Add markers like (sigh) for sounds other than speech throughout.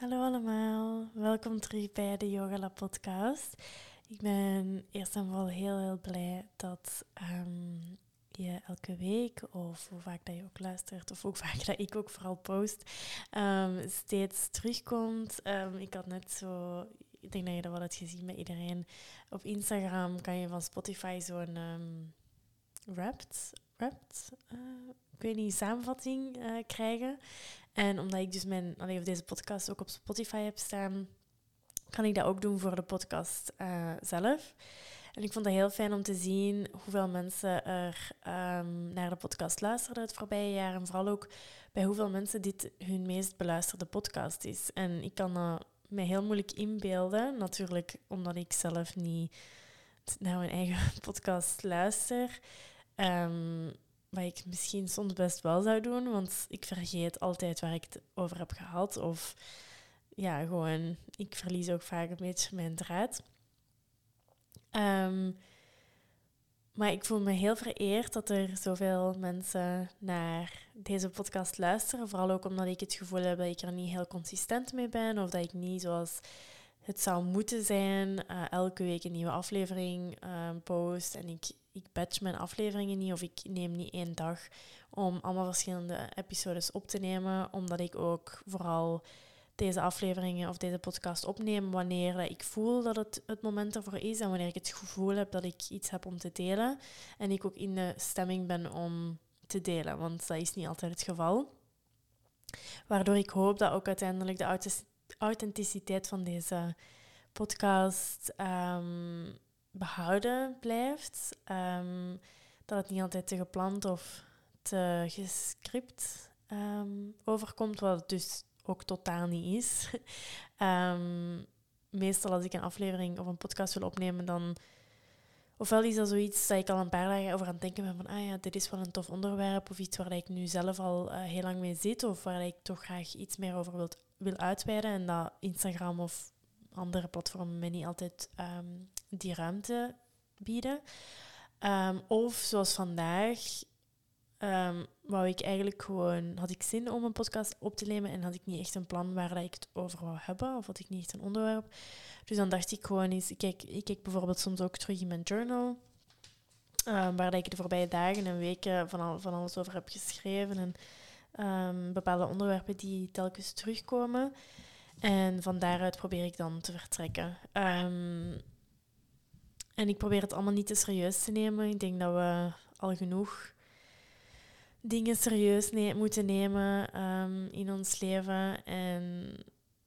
Hallo allemaal, welkom terug bij de Yoga Lab podcast. Ik ben eerst en vooral heel heel blij dat ehm, je elke week, of hoe vaak dat je ook luistert, of hoe vaak dat ik ook vooral post, ehm, steeds terugkomt. Ehm, ik had net zo, ik denk dat je dat wel hebt gezien bij iedereen, op Instagram kan je van Spotify zo'n wrapped, wrapped uh, ik weet niet, samenvatting uh, krijgen. En omdat ik dus mijn, alleen of deze podcast ook op Spotify heb staan, kan ik dat ook doen voor de podcast uh, zelf. En ik vond het heel fijn om te zien hoeveel mensen er um, naar de podcast luisterden het voorbije jaar. En vooral ook bij hoeveel mensen dit hun meest beluisterde podcast is. En ik kan me heel moeilijk inbeelden. Natuurlijk omdat ik zelf niet naar mijn eigen (laughs) podcast luister. Um, wat ik misschien soms best wel zou doen, want ik vergeet altijd waar ik het over heb gehad. Of ja, gewoon, ik verlies ook vaak een beetje mijn draad. Um, maar ik voel me heel vereerd dat er zoveel mensen naar deze podcast luisteren. Vooral ook omdat ik het gevoel heb dat ik er niet heel consistent mee ben. Of dat ik niet zoals het zou moeten zijn, uh, elke week een nieuwe aflevering uh, post. En ik ik batch mijn afleveringen niet of ik neem niet één dag om allemaal verschillende episodes op te nemen, omdat ik ook vooral deze afleveringen of deze podcast opneem wanneer ik voel dat het het moment ervoor is en wanneer ik het gevoel heb dat ik iets heb om te delen en ik ook in de stemming ben om te delen, want dat is niet altijd het geval. Waardoor ik hoop dat ook uiteindelijk de authenticiteit van deze podcast um, behouden blijft. Um, dat het niet altijd te gepland of te gescript um, overkomt, wat het dus ook totaal niet is. (laughs) meestal als ik een aflevering of een podcast wil opnemen, dan ofwel is dat zoiets dat ik al een paar dagen over aan het denken ben van ah ja, dit is wel een tof onderwerp of iets waar ik nu zelf al uh, heel lang mee zit of waar ik toch graag iets meer over wil, wil uitweiden en dat Instagram of andere platformen mij niet altijd um, die ruimte bieden. Um, of zoals vandaag, um, wou ik eigenlijk gewoon, had ik zin om een podcast op te nemen en had ik niet echt een plan waar ik het over wou hebben, of had ik niet echt een onderwerp. Dus dan dacht ik gewoon eens, kijk, ik kijk bijvoorbeeld soms ook terug in mijn journal, um, waar ik de voorbije dagen en weken van, al, van alles over heb geschreven en um, bepaalde onderwerpen die telkens terugkomen. En van daaruit probeer ik dan te vertrekken. En ik probeer het allemaal niet te serieus te nemen. Ik denk dat we al genoeg dingen serieus moeten nemen um, in ons leven. En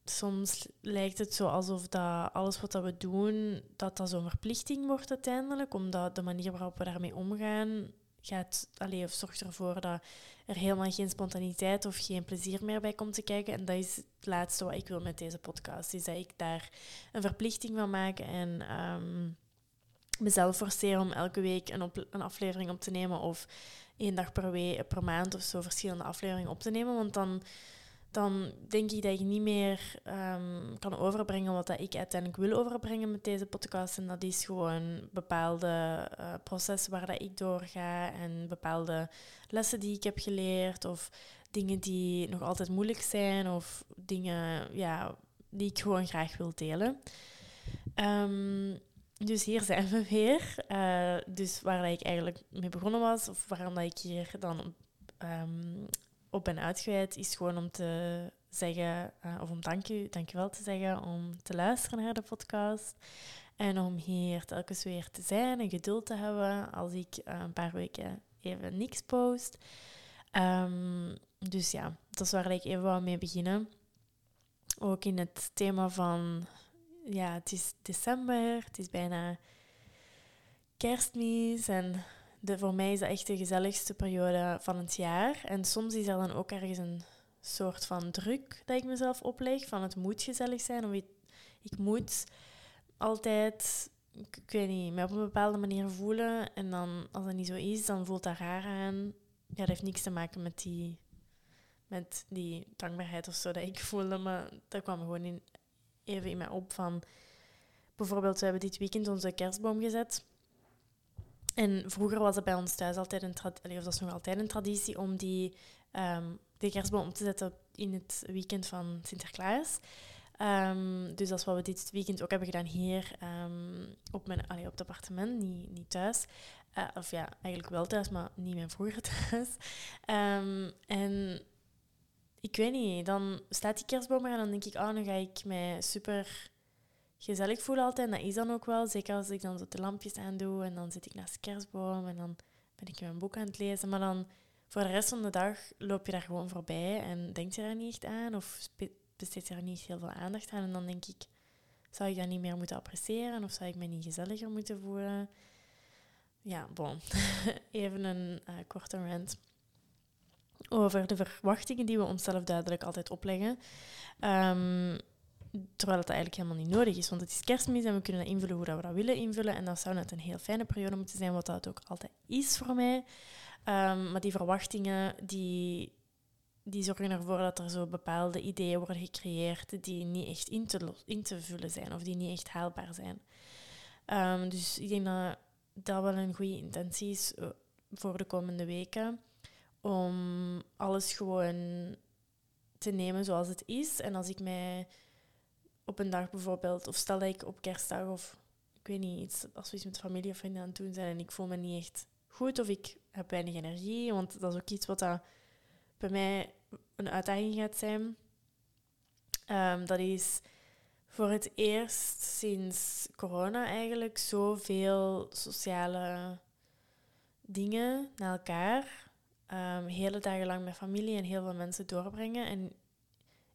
soms lijkt het zo alsof dat alles wat dat we doen, dat dat zo'n verplichting wordt uiteindelijk. Omdat de manier waarop we daarmee omgaan, gaat, allee, of zorgt ervoor dat er helemaal geen spontaniteit of geen plezier meer bij komt te kijken. En dat is het laatste wat ik wil met deze podcast. Is dat ik daar een verplichting van maak en um, mezelf forceren om elke week een, een aflevering op te nemen of één dag per, week, per maand of zo verschillende afleveringen op te nemen. Want dan, dan denk ik dat ik niet meer um, kan overbrengen wat dat ik uiteindelijk wil overbrengen met deze podcast. En dat is gewoon bepaalde uh, processen waar dat ik doorga en bepaalde lessen die ik heb geleerd of dingen die nog altijd moeilijk zijn of dingen ja, die ik gewoon graag wil delen. Um, dus hier zijn we weer. Uh, dus waar ik eigenlijk mee begonnen was, of waarom dat ik hier dan um, op ben uitgeweid, is gewoon om te zeggen, uh, of om dank u, dankjewel te zeggen om te luisteren naar de podcast. En om hier telkens weer te zijn en geduld te hebben als ik uh, een paar weken even niks post. Um, dus ja, dat is waar ik even wou mee beginnen. Ook in het thema van ja, het is december, het is bijna kerstmis en de, voor mij is dat echt de gezelligste periode van het jaar. En soms is er dan ook ergens een soort van druk dat ik mezelf opleg, van het moet gezellig zijn, of ik, ik moet altijd, ik, ik, niet, me op een bepaalde manier voelen. En dan, als dat niet zo is, dan voelt dat raar aan. Ja, dat heeft niks te maken met die, met die dankbaarheid of zo dat ik voelde, maar dat kwam gewoon in, even in mij op van... Bijvoorbeeld, we hebben dit weekend onze kerstboom gezet. En vroeger was het bij ons thuis altijd een traditie, of dat is nog altijd een traditie, om die, um, die kerstboom op te zetten in het weekend van Sinterklaas. Ehm, dus dat is wat we dit weekend ook hebben gedaan hier ehm, op, mijn, allee, op het appartement, niet, niet thuis. Uh, of ja, eigenlijk wel thuis, maar niet mijn vroeger (laughs) thuis. En ik weet niet, dan staat die kerstboom er en dan denk ik, oh, dan ga ik mij super gezellig voelen altijd. Dat is dan ook wel, zeker als ik dan zo de lampjes aandoe en dan zit ik naast de kerstboom en dan ben ik mijn boek aan het lezen. Maar dan voor de rest van de dag loop je daar gewoon voorbij en denk je daar niet echt aan of besteed je daar niet heel veel aandacht aan. En dan denk ik, zou ik dat niet meer moeten appreciëren of zou ik me niet gezelliger moeten voelen? Ja, bon. (laughs) Even een uh, korte rant over de verwachtingen die we onszelf duidelijk altijd opleggen. Um, terwijl dat eigenlijk helemaal niet nodig is, want het is kerstmis en we kunnen dat invullen hoe we dat willen invullen. En dat zou net een heel fijne periode moeten zijn, wat dat ook altijd is voor mij. Um, maar die verwachtingen, die, die zorgen ervoor dat er zo bepaalde ideeën worden gecreëerd die niet echt in te, in te vullen zijn of die niet echt haalbaar zijn. Um, dus ik denk dat dat wel een goede intentie is eh, voor de komende weken. Om alles gewoon te nemen zoals het is. En als ik mij op een dag bijvoorbeeld, of stel dat ik op kerstdag of ik weet niet, iets, als we iets met familie of vrienden aan het doen zijn en ik voel me niet echt goed of ik heb weinig energie, want dat is ook iets wat bij mij een uitdaging gaat zijn. Um, dat is voor het eerst sinds corona eigenlijk zoveel sociale dingen naar elkaar. Um, hele dagen lang met familie en heel veel mensen doorbrengen. En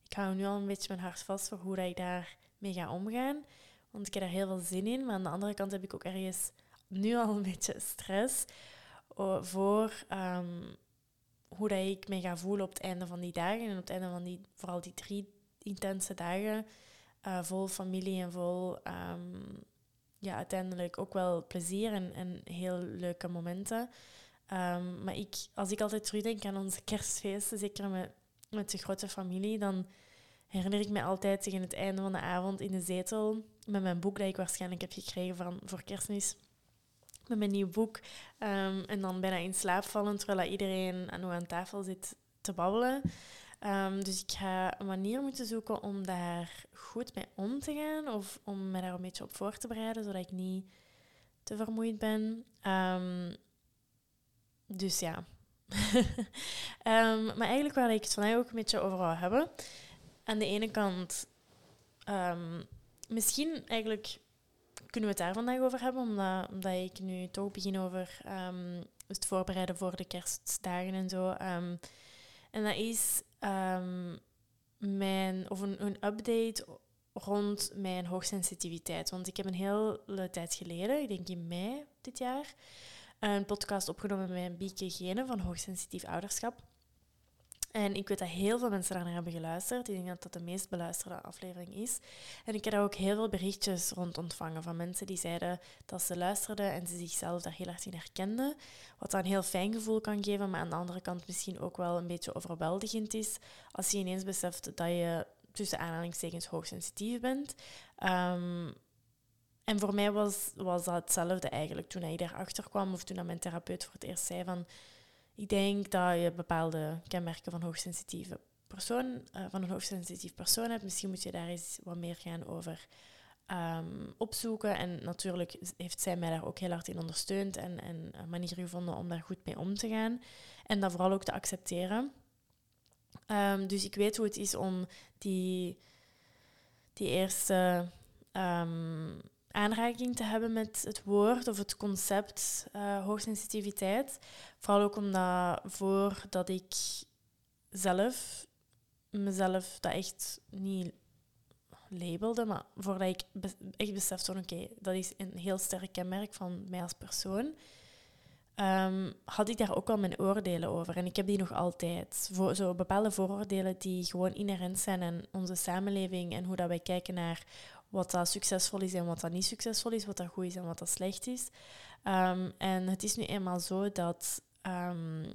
ik hou nu al een beetje mijn hart vast voor hoe dat ik daarmee ga omgaan. Want ik heb er heel veel zin in. Maar aan de andere kant heb ik ook ergens nu al een beetje stress voor um, hoe dat ik me ga voelen op het einde van die dagen. En op het einde van die, vooral die drie intense dagen uh, vol familie en vol um, ja, uiteindelijk ook wel plezier en, en heel leuke momenten. Um, maar ik, als ik altijd terugdenk aan onze kerstfeesten, zeker met, met de grote familie, dan herinner ik me altijd tegen het einde van de avond in de zetel met mijn boek dat ik waarschijnlijk heb gekregen van, voor kerstmis. Met mijn nieuw boek. Um, en dan bijna in slaap vallen terwijl iedereen aan, aan tafel zit te babbelen. Um, dus ik ga een manier moeten zoeken om daar goed mee om te gaan. Of om me daar een beetje op voor te bereiden, zodat ik niet te vermoeid ben. Um, dus ja. um, (laughs) maar eigenlijk waar ik het vandaag ook een beetje over hebben. Aan de ene kant, misschien eigenlijk kunnen we het daar vandaag over hebben, omdat, omdat ik nu toch begin over het voorbereiden voor de kerstdagen en zo. en dat is um, mijn, of een, een update rond mijn hoogsensitiviteit. Want ik heb een hele tijd geleden, ik denk in mei dit jaar, een podcast opgenomen met Bieke Gene van Hoogsensitief Ouderschap. En ik weet dat heel veel mensen naar hebben geluisterd. Ik denk dat dat de meest beluisterde aflevering is. En ik heb daar ook heel veel berichtjes rond ontvangen van mensen die zeiden dat ze luisterden en ze zichzelf daar heel erg in herkenden. Wat dan een heel fijn gevoel kan geven, maar aan de andere kant misschien ook wel een beetje overweldigend is als je ineens beseft dat je tussen aanhalingstekens hoogsensitief bent. Um, en voor mij was, was dat hetzelfde eigenlijk toen ik daarachter kwam of toen mijn therapeut voor het eerst zei van ik denk dat je bepaalde kenmerken van hoogsensitieve persoon, uh, van een hoogsensitief persoon hebt. Misschien moet je daar eens wat meer gaan over um, opzoeken. En natuurlijk heeft zij mij daar ook heel hard in ondersteund en, en manier gevonden om daar goed mee om te gaan. En dat vooral ook te accepteren. Um, dus ik weet hoe het is om die, die eerste um, aanraking te hebben met het woord of het concept uh, hoogsensitiviteit. Vooral ook omdat voordat ik zelf mezelf dat echt niet labelde, maar voordat ik echt besefte van oké, dat is een heel sterk kenmerk van mij als persoon, um, had ik daar ook wel mijn oordelen over. En ik heb die nog altijd. Voor, zo bepaalde vooroordelen die gewoon inherent zijn aan onze samenleving en hoe dat wij kijken naar wat dat succesvol is en wat dat niet succesvol is, wat dat goed is en wat dat slecht is. Um, en het is nu eenmaal zo dat um,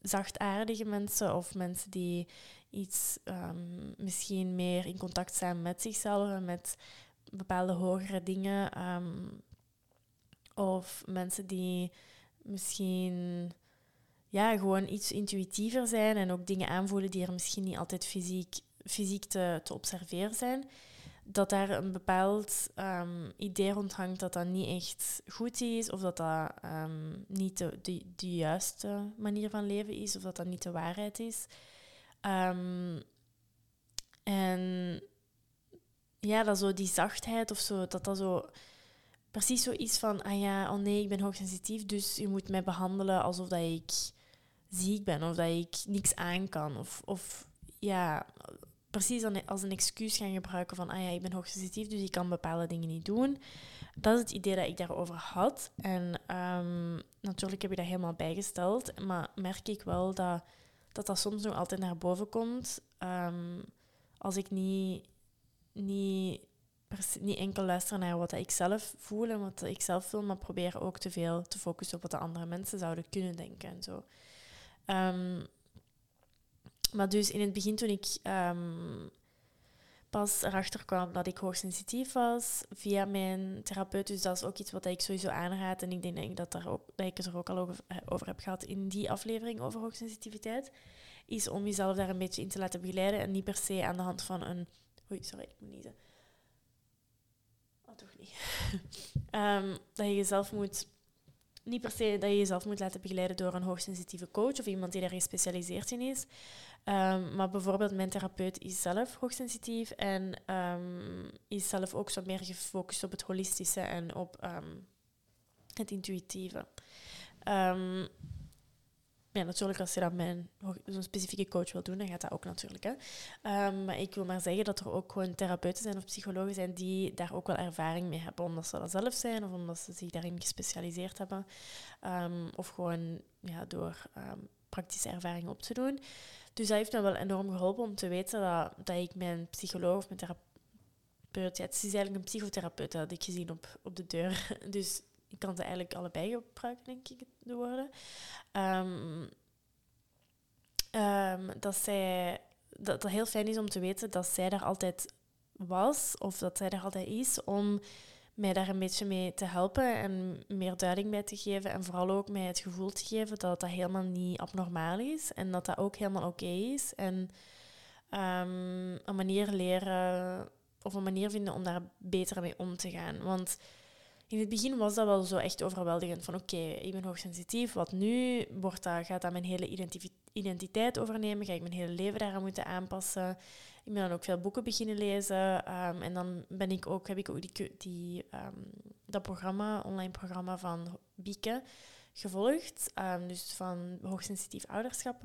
zachtaardige mensen of mensen die iets um, misschien meer in contact zijn met zichzelf en met bepaalde hogere dingen, of mensen die misschien ja, gewoon iets intuïtiever zijn en ook dingen aanvoelen die er misschien niet altijd fysiek, fysiek te, te observeren zijn. Dat daar een bepaald um, idee rond hangt dat dat niet echt goed is, of dat dat um, niet de, de, juiste manier van leven is, of dat dat niet de waarheid is. Um, en ja, dat zo die zachtheid of zo, dat dat zo precies zo is van, ah ja, oh nee, ik ben hoogsensitief, dus je moet mij behandelen alsof dat ik ziek ben of dat ik niks aan kan. Of, of ja, precies als een excuus gaan gebruiken van, ah ja, ik ben hoogsensitief, dus ik kan bepaalde dingen niet doen. Dat is het idee dat ik daarover had. En um, natuurlijk heb je dat helemaal bijgesteld, maar merk ik wel dat dat, dat soms nog altijd naar boven komt. Um, als ik niet, niet, niet enkel luister naar wat ik zelf voel en wat ik zelf wil, maar probeer ook te veel te focussen op wat de andere mensen zouden kunnen denken en zo. Um, maar dus in het begin, toen ik um, pas erachter kwam dat ik hoogsensitief was via mijn therapeut, dus dat is ook iets wat ik sowieso aanraad. En ik denk dat, daar ook, dat ik het er ook al over, over heb gehad in die aflevering over hoogsensitiviteit is om jezelf daar een beetje in te laten begeleiden en niet per se aan de hand van een... Oei, sorry, ik moet niezen. Oh, toch niet. um, (laughs) dat je jezelf moet... Niet per se dat je jezelf moet laten begeleiden door een hoogsensitieve coach of iemand die daar gespecialiseerd in is. Um, maar bijvoorbeeld mijn therapeut is zelf hoogsensitief en um, is zelf ook zo meer gefocust op het holistische en op het intuïtieve. Ja, natuurlijk, als je dat met zo'n specifieke coach wil doen, dan gaat dat ook natuurlijk. Hè. Maar ik wil maar zeggen dat er ook gewoon therapeuten zijn of psychologen zijn die daar ook wel ervaring mee hebben, omdat ze dat zelf zijn of omdat ze zich daarin gespecialiseerd hebben. Of gewoon ja, door praktische ervaring op te doen. Dus dat heeft me wel enorm geholpen om te weten dat, dat ik mijn psycholoog of mijn therapeut... Ja, het is eigenlijk een psychotherapeut, dat had ik gezien op, op de deur. (laughs) Dus ik kan ze eigenlijk allebei gebruiken, denk ik, de woorden. Um, um, dat, zij, dat het heel fijn is om te weten dat zij daar altijd was, of dat zij er altijd is, om mij daar een beetje mee te helpen en meer duiding bij te geven. En vooral ook mij het gevoel te geven dat dat helemaal niet abnormaal is en dat dat ook helemaal oké is. En um, een manier leren of een manier vinden om daar beter mee om te gaan. Want in het begin was dat wel zo echt overweldigend. Van oké, ik ben hoogsensitief. Wat nu? Wordt dat, gaat dat mijn hele identiteit overnemen? Ga ik mijn hele leven daaraan moeten aanpassen? Ik ben dan ook veel boeken beginnen lezen. Ehm, en dan ben ik ook, heb ik ook die, die, um, dat programma, online programma van Bieke gevolgd. Um, dus van hoogsensitief ouderschap.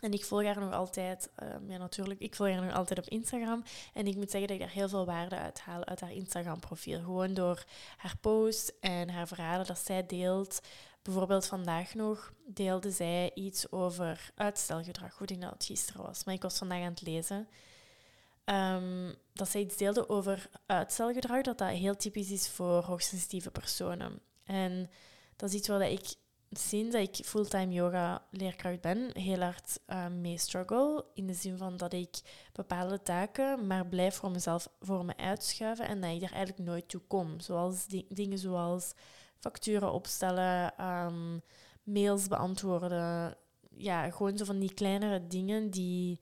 En ik volg haar nog altijd, ja natuurlijk, ik volg haar nog altijd op Instagram. En ik moet zeggen dat ik daar heel veel waarde uit haal uit haar Instagram-profiel. Gewoon door haar posts en haar verhalen dat zij deelt. Bijvoorbeeld vandaag nog deelde zij iets over uitstelgedrag. Hoe ik dat het gisteren was, maar ik was vandaag aan het lezen. Um, dat zij iets deelde over uitstelgedrag, dat dat heel typisch is voor hoogsensitieve personen. En dat is iets waar ik sinds dat ik fulltime yoga leerkracht ben, heel hard uh, mee struggle. In de zin van dat ik bepaalde taken maar blijf voor mezelf voor me uitschuiven en dat ik er eigenlijk nooit toe kom. Zoals dingen zoals facturen opstellen, um, mails beantwoorden. Ja, gewoon zo van die kleinere dingen die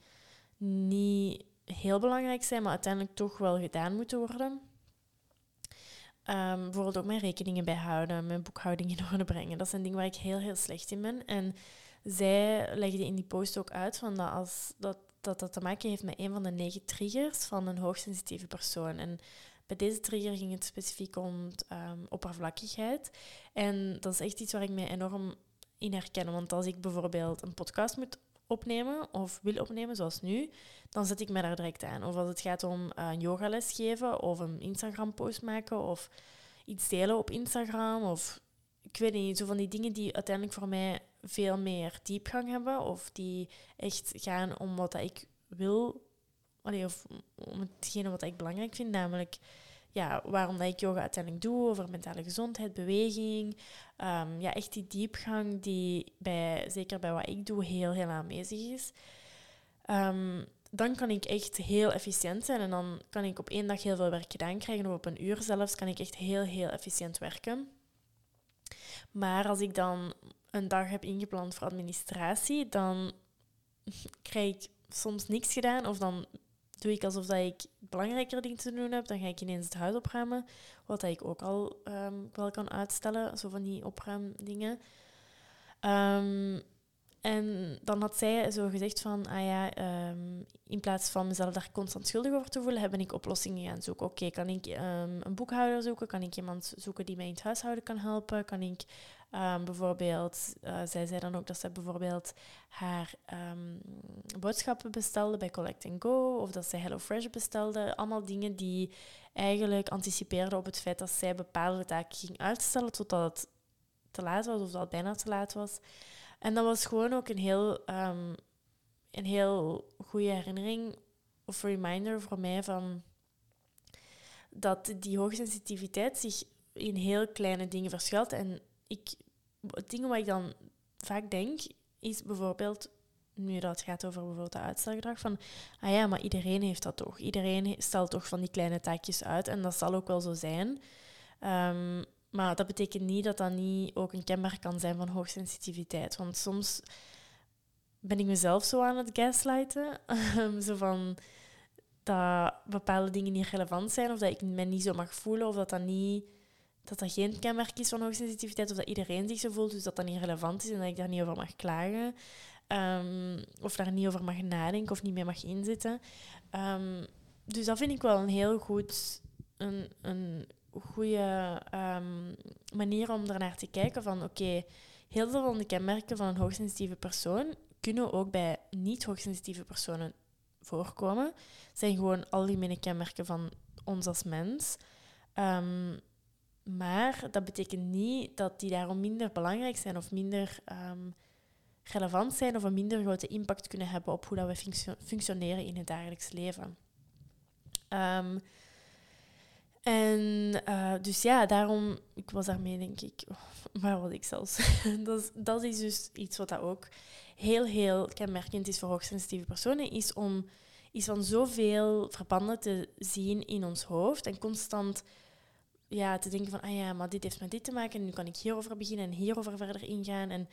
niet heel belangrijk zijn, maar uiteindelijk toch wel gedaan moeten worden. Um, bijvoorbeeld ook mijn rekeningen bijhouden, mijn boekhouding in orde brengen. Dat zijn dingen waar ik heel, heel slecht in ben. En zij legde in die post ook uit van dat, als, dat, dat dat te maken heeft met een van de negen triggers van een hoogsensitieve persoon. En bij deze trigger ging het specifiek om um, oppervlakkigheid. En dat is echt iets waar ik me enorm in herken. Want als ik bijvoorbeeld een podcast moet opnemen of wil opnemen, zoals nu, dan zet ik me daar direct aan. Of als het gaat om uh, een yogales geven of een Instagram-post maken of iets delen op Instagram of ik weet niet, zo van die dingen die uiteindelijk voor mij veel meer diepgang hebben of die echt gaan om wat ik wil, of om hetgene wat ik belangrijk vind, namelijk ja, waarom dat ik yoga uiteindelijk doe, over mentale gezondheid, beweging. Um, ja, echt die diepgang die bij, zeker bij wat ik doe, heel, heel aanwezig is. Um, dan kan ik echt heel efficiënt zijn en dan kan ik op één dag heel veel werk gedaan krijgen of op een uur zelfs kan ik echt heel, heel efficiënt werken. Maar als ik dan een dag heb ingepland voor administratie, dan (laughs) krijg ik soms niks gedaan. Of dan doe ik alsof dat ik belangrijker dingen te doen heb. Dan ga ik ineens het huis opruimen. Wat ik ook al ehm, wel kan uitstellen. Zo van die opruimdingen. Um, en dan had zij zo gezegd van, ah ja, ehm, in plaats van mezelf daar constant schuldig over te voelen, heb ik oplossingen gaan zoeken. Oké, kan ik een boekhouder zoeken? Kan ik iemand zoeken die mij in het huishouden kan helpen? Kan ik um, bijvoorbeeld, uh, zij zei dan ook dat ze bijvoorbeeld haar boodschappen bestelde bij Collect Go, of dat ze HelloFresh bestelde. Allemaal dingen die eigenlijk anticipeerden op het feit dat zij bepaalde taken ging uitstellen totdat het te laat was, of dat het bijna te laat was. En dat was gewoon ook een heel, um, een heel goede herinnering of reminder voor mij van dat die hoogsensitiviteit zich in heel kleine dingen verschuilt. En ik, het ding wat ik dan vaak denk, is bijvoorbeeld, nu dat het gaat over bijvoorbeeld de uitstelgedrag, van, ah ja, maar iedereen heeft dat toch. Iedereen stelt toch van die kleine taakjes uit en dat zal ook wel zo zijn. Um, maar dat betekent niet dat dat niet ook een kenmerk kan zijn van hoogsensitiviteit. Want soms ben ik mezelf zo aan het gaslighten. zo van dat bepaalde dingen niet relevant zijn of dat ik me niet zo mag voelen of dat dat, niet, dat, dat geen kenmerk is van hoogsensitiviteit of dat iedereen zich zo voelt, dus dat dat niet relevant is en dat ik daar niet over mag klagen. Um, of daar niet over mag nadenken of niet mee mag inzitten. Um, dus dat vind ik wel een heel goed, een, een goede um, manier om ernaar te kijken van oké, heel veel van de kenmerken van een hoogsensitieve persoon kunnen ook bij niet-hoogsensitieve personen voorkomen. Het zijn gewoon algemene kenmerken van ons als mens. Um, maar dat betekent niet dat die daarom minder belangrijk zijn of minder um, relevant zijn of een minder grote impact kunnen hebben op hoe dat we functioneren in het dagelijks leven. Um, en uh, dus ja, daarom, ik was daarmee denk ik, (laughs) waar was ik zelfs? (laughs) dat, dat is dus iets wat dat ook heel, heel kenmerkend is voor hoogsensitieve personen, is om is van zoveel verbanden te zien in ons hoofd en constant ja, te denken van, ah ja, maar dit heeft met dit te maken en nu kan ik hierover beginnen en hierover verder ingaan. En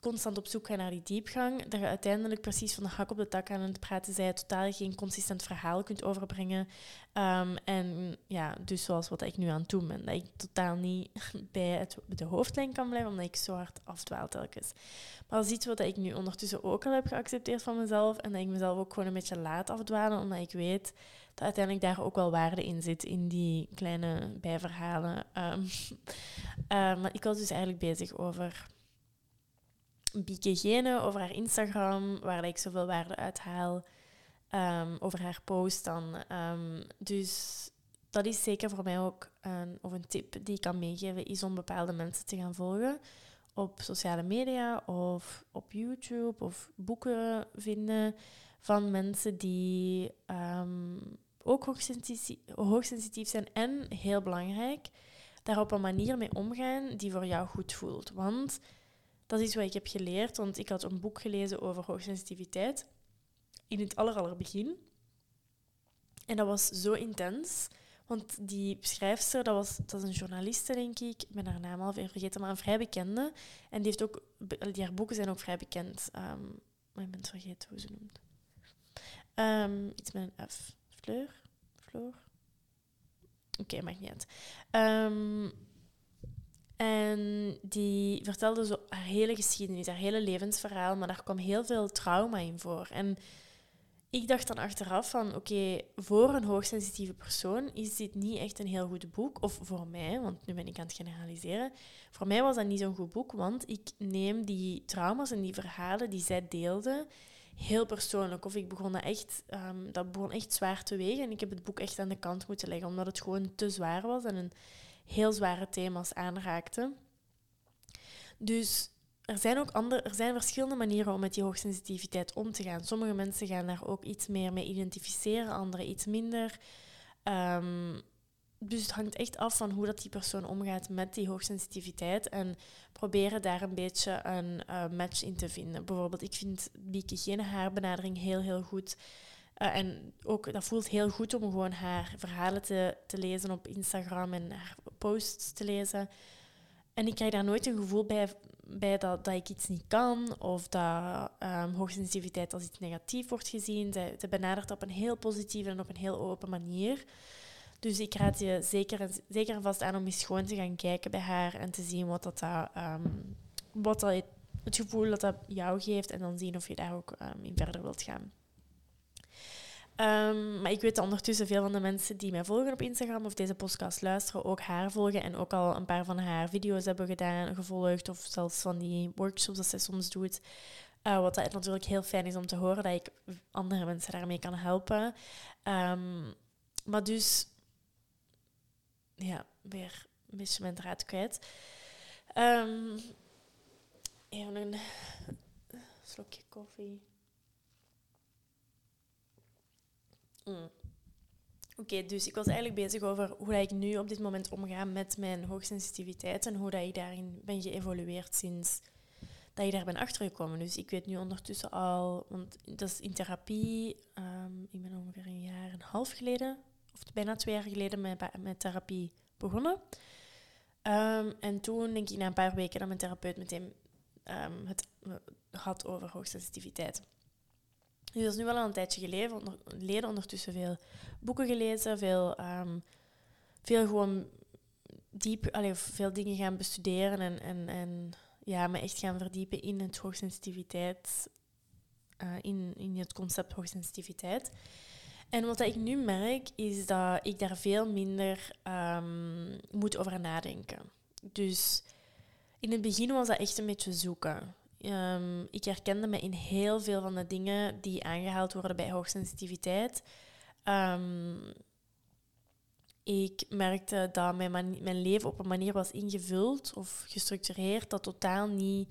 constant op zoek gaan naar die diepgang, dat je uiteindelijk precies van de hak op de tak aan het praten zij, totaal geen consistent verhaal kunt overbrengen. Um, en ja, dus zoals wat ik nu aan het doen ben, dat ik totaal niet (laughs) bij de hoofdlijn kan blijven, omdat ik zo hard afdwaal telkens. Maar is iets wat ik nu ondertussen ook al heb geaccepteerd van mezelf en dat ik mezelf ook gewoon een beetje laat afdwalen, omdat ik weet dat uiteindelijk daar ook wel waarde in zit, in die kleine bijverhalen. Um, (laughs) maar ik was dus eigenlijk bezig over Bieke over haar Instagram, waar ik zoveel waarde uithaal. Um, over haar post dan. Dus dat is zeker voor mij ook een, of een tip die ik kan meegeven, is om bepaalde mensen te gaan volgen op sociale media of op YouTube of boeken vinden van mensen die ook hoogsensitief, zijn en, heel belangrijk, daar op een manier mee omgaan die voor jou goed voelt. Want dat is wat ik heb geleerd, want ik had een boek gelezen over hoogsensitiviteit in het aller, aller begin. En dat was zo intens. Want die schrijfster, dat, was, dat is een journaliste, denk ik. Ik ben haar naam al vergeten, maar een vrij bekende. En die, heeft ook, die haar boeken zijn ook vrij bekend. Um, maar ik ben het vergeten hoe ze noemt. Um, iets met een F. Fleur? Floor? Oké, maakt niet uit. Um, en die vertelde zo haar hele geschiedenis, haar hele levensverhaal, maar daar kwam heel veel trauma in voor. En ik dacht dan achteraf van, oké, voor een hoogsensitieve persoon is dit niet echt een heel goed boek. Of voor mij, want nu ben ik aan het generaliseren. Voor mij was dat niet zo'n goed boek, want ik neem die trauma's en die verhalen die zij deelde heel persoonlijk. Of ik begon dat echt, um, dat begon echt zwaar te wegen. En ik heb het boek echt aan de kant moeten leggen, omdat het gewoon te zwaar was en een heel zware thema's aanraakte. Dus er zijn ook andere, er zijn verschillende manieren om met die hoogsensitiviteit om te gaan. Sommige mensen gaan daar ook iets meer mee identificeren, andere iets minder. Um, dus het hangt echt af van hoe dat die persoon omgaat met die hoogsensitiviteit en proberen daar een beetje een uh, match in te vinden. Bijvoorbeeld, ik vind Bieke geen haarbenadering heel, heel goed. Uh, en ook, dat voelt heel goed om gewoon haar verhalen te, te lezen op Instagram en haar posts te lezen. En ik krijg daar nooit een gevoel bij bij dat, dat ik iets niet kan of dat um, hoogsensitiviteit als iets negatief wordt gezien. Zij benadert op een heel positieve en op een heel open manier. Dus ik raad je zeker zeker vast aan om eens gewoon te gaan kijken bij haar en te zien wat dat, um, wat dat het gevoel dat dat jou geeft en dan zien of je daar ook um, in verder wilt gaan. Um, maar ik weet ondertussen veel van de mensen die mij volgen op Instagram of deze podcast luisteren ook haar volgen en ook al een paar van haar video's hebben gedaan, gevolgd of zelfs van die workshops dat zij soms doet. Uh, wat dat natuurlijk heel fijn is om te horen dat ik andere mensen daarmee kan helpen. Maar dus, ja, weer beetje mijn draad kwijt. Um, even een slokje koffie. Mm. Oké, dus ik was eigenlijk bezig over hoe ik nu op dit moment omga met mijn hoogsensitiviteit en hoe dat ik daarin ben geëvolueerd sinds dat ik daar ben achtergekomen. Dus ik weet nu ondertussen al, want dat is in therapie, um, ik ben ongeveer een jaar en een half geleden, bijna twee jaar geleden, met, met therapie begonnen. Um, en toen, denk ik, na een paar weken, dat mijn therapeut meteen um, het had over hoogsensitiviteit. Dus dat is nu wel al een tijdje geleden, onder, ondertussen veel boeken gelezen, veel, um, veel gewoon diep, allee, veel dingen gaan bestuderen en, en, en ja, me echt gaan verdiepen in het hoogsensitiviteit, uh, in, in het concept hoogsensitiviteit. En wat ik nu merk, is dat ik daar veel minder um, moet over nadenken. Dus in het begin was dat echt een beetje zoeken. Um, ik herkende me in heel veel van de dingen die aangehaald worden bij hoogsensitiviteit. Um, ik merkte dat mijn, mijn leven op een manier was ingevuld of gestructureerd dat totaal niet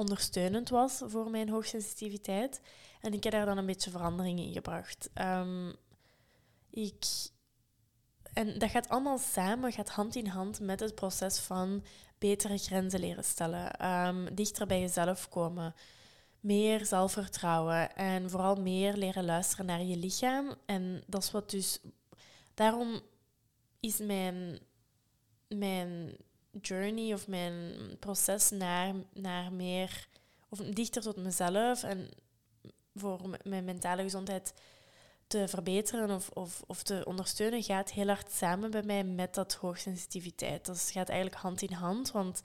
ondersteunend was voor mijn hoogsensitiviteit. En ik heb daar dan een beetje verandering in gebracht. Um, ik, en dat gaat allemaal samen, gaat hand in hand met het proces van betere grenzen leren stellen, um, dichter bij jezelf komen, meer zelfvertrouwen en vooral meer leren luisteren naar je lichaam. En dat is wat dus. Daarom is mijn, mijn journey of mijn proces naar, naar meer of dichter tot mezelf en voor mijn mentale gezondheid te verbeteren of, of, of te ondersteunen gaat heel hard samen bij mij met dat hoogsensitiviteit. Dat gaat eigenlijk hand in hand, want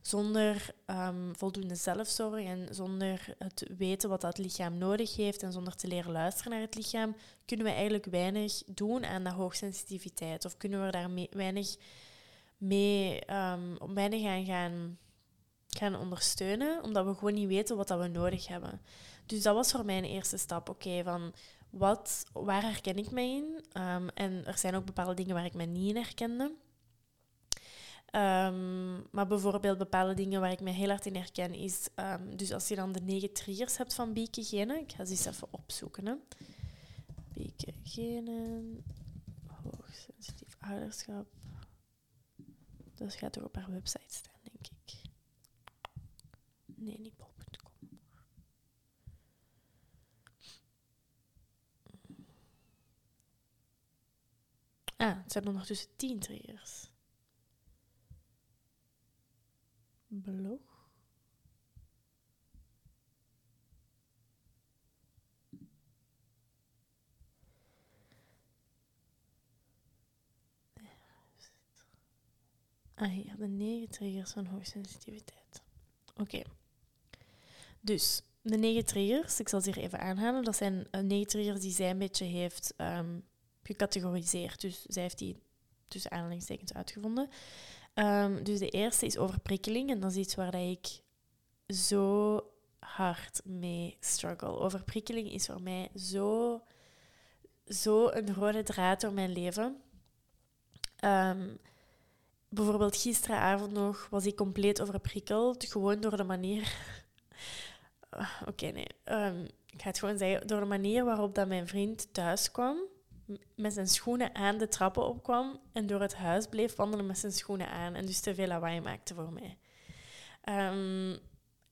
zonder um, voldoende zelfzorg en zonder het weten wat dat lichaam nodig heeft en zonder te leren luisteren naar het lichaam, kunnen we eigenlijk weinig doen aan dat hoogsensitiviteit. Of kunnen we daar weinig mee, um, weinig aan gaan, gaan ondersteunen, omdat we gewoon niet weten wat dat we nodig hebben. Dus dat was voor mij een eerste stap. Oké, van wat, waar herken ik mij in? Um, en er zijn ook bepaalde dingen waar ik mij niet in herkende. Um, maar bijvoorbeeld bepaalde dingen waar ik me heel hard in herken is... Dus als je dan de negen triggers hebt van Bieke Genen... Ik ga ze eens even opzoeken. Hè. Bieke Genen... Hoogsensitief ouderschap... Dat gaat toch op haar website staan, denk ik. Nee, niet Ah, het zijn ondertussen tien triggers. Blog. Ah, hier, de negen triggers van hoogsensitiviteit. Oké. Dus, de negen triggers, ik zal ze hier even aanhalen. Dat zijn uh, negen triggers die zij een beetje heeft um, gecategoriseerd. Dus zij heeft die tussen aanhalingstekens uitgevonden. Um, dus de eerste is overprikkeling. En dat is iets waar ik zo hard mee struggle. Overprikkeling is voor mij zo, zo een rode draad door mijn leven. Um, bijvoorbeeld gisteravond nog was ik compleet overprikkeld. Gewoon door de manier... (laughs) Oké, nee. Um, ik ga het gewoon zeggen. Door de manier waarop dat mijn vriend thuis kwam met zijn schoenen aan de trappen opkwam en door het huis bleef wandelen met zijn schoenen aan en dus te veel lawaai maakte voor mij. Um,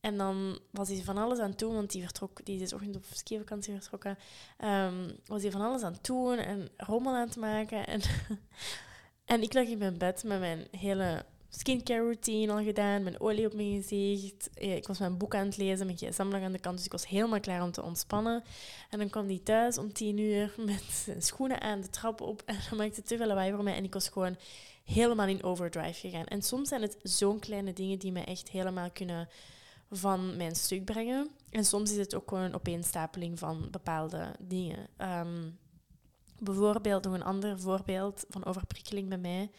en dan was hij van alles aan doen, want die, vertrok, die is ochtend op skivakantie vertrokken. Um, was hij van alles aan doen en rommel aan het maken. En, (laughs) en ik lag in mijn bed met mijn hele skincare routine al gedaan, mijn olie op mijn gezicht. Ik was mijn boek aan het lezen, mijn gsm lag aan de kant, dus ik was helemaal klaar om te ontspannen. En dan kwam die thuis om tien uur (laughs) met schoenen aan de trap op en dan maakte te veel lawaai voor mij en ik was gewoon helemaal in overdrive gegaan. En soms zijn het zo'n kleine dingen die me echt helemaal kunnen van mijn stuk brengen. En soms is het ook gewoon een opeenstapeling van bepaalde dingen. Ehm, bijvoorbeeld, nog een ander voorbeeld van overprikkeling bij mij.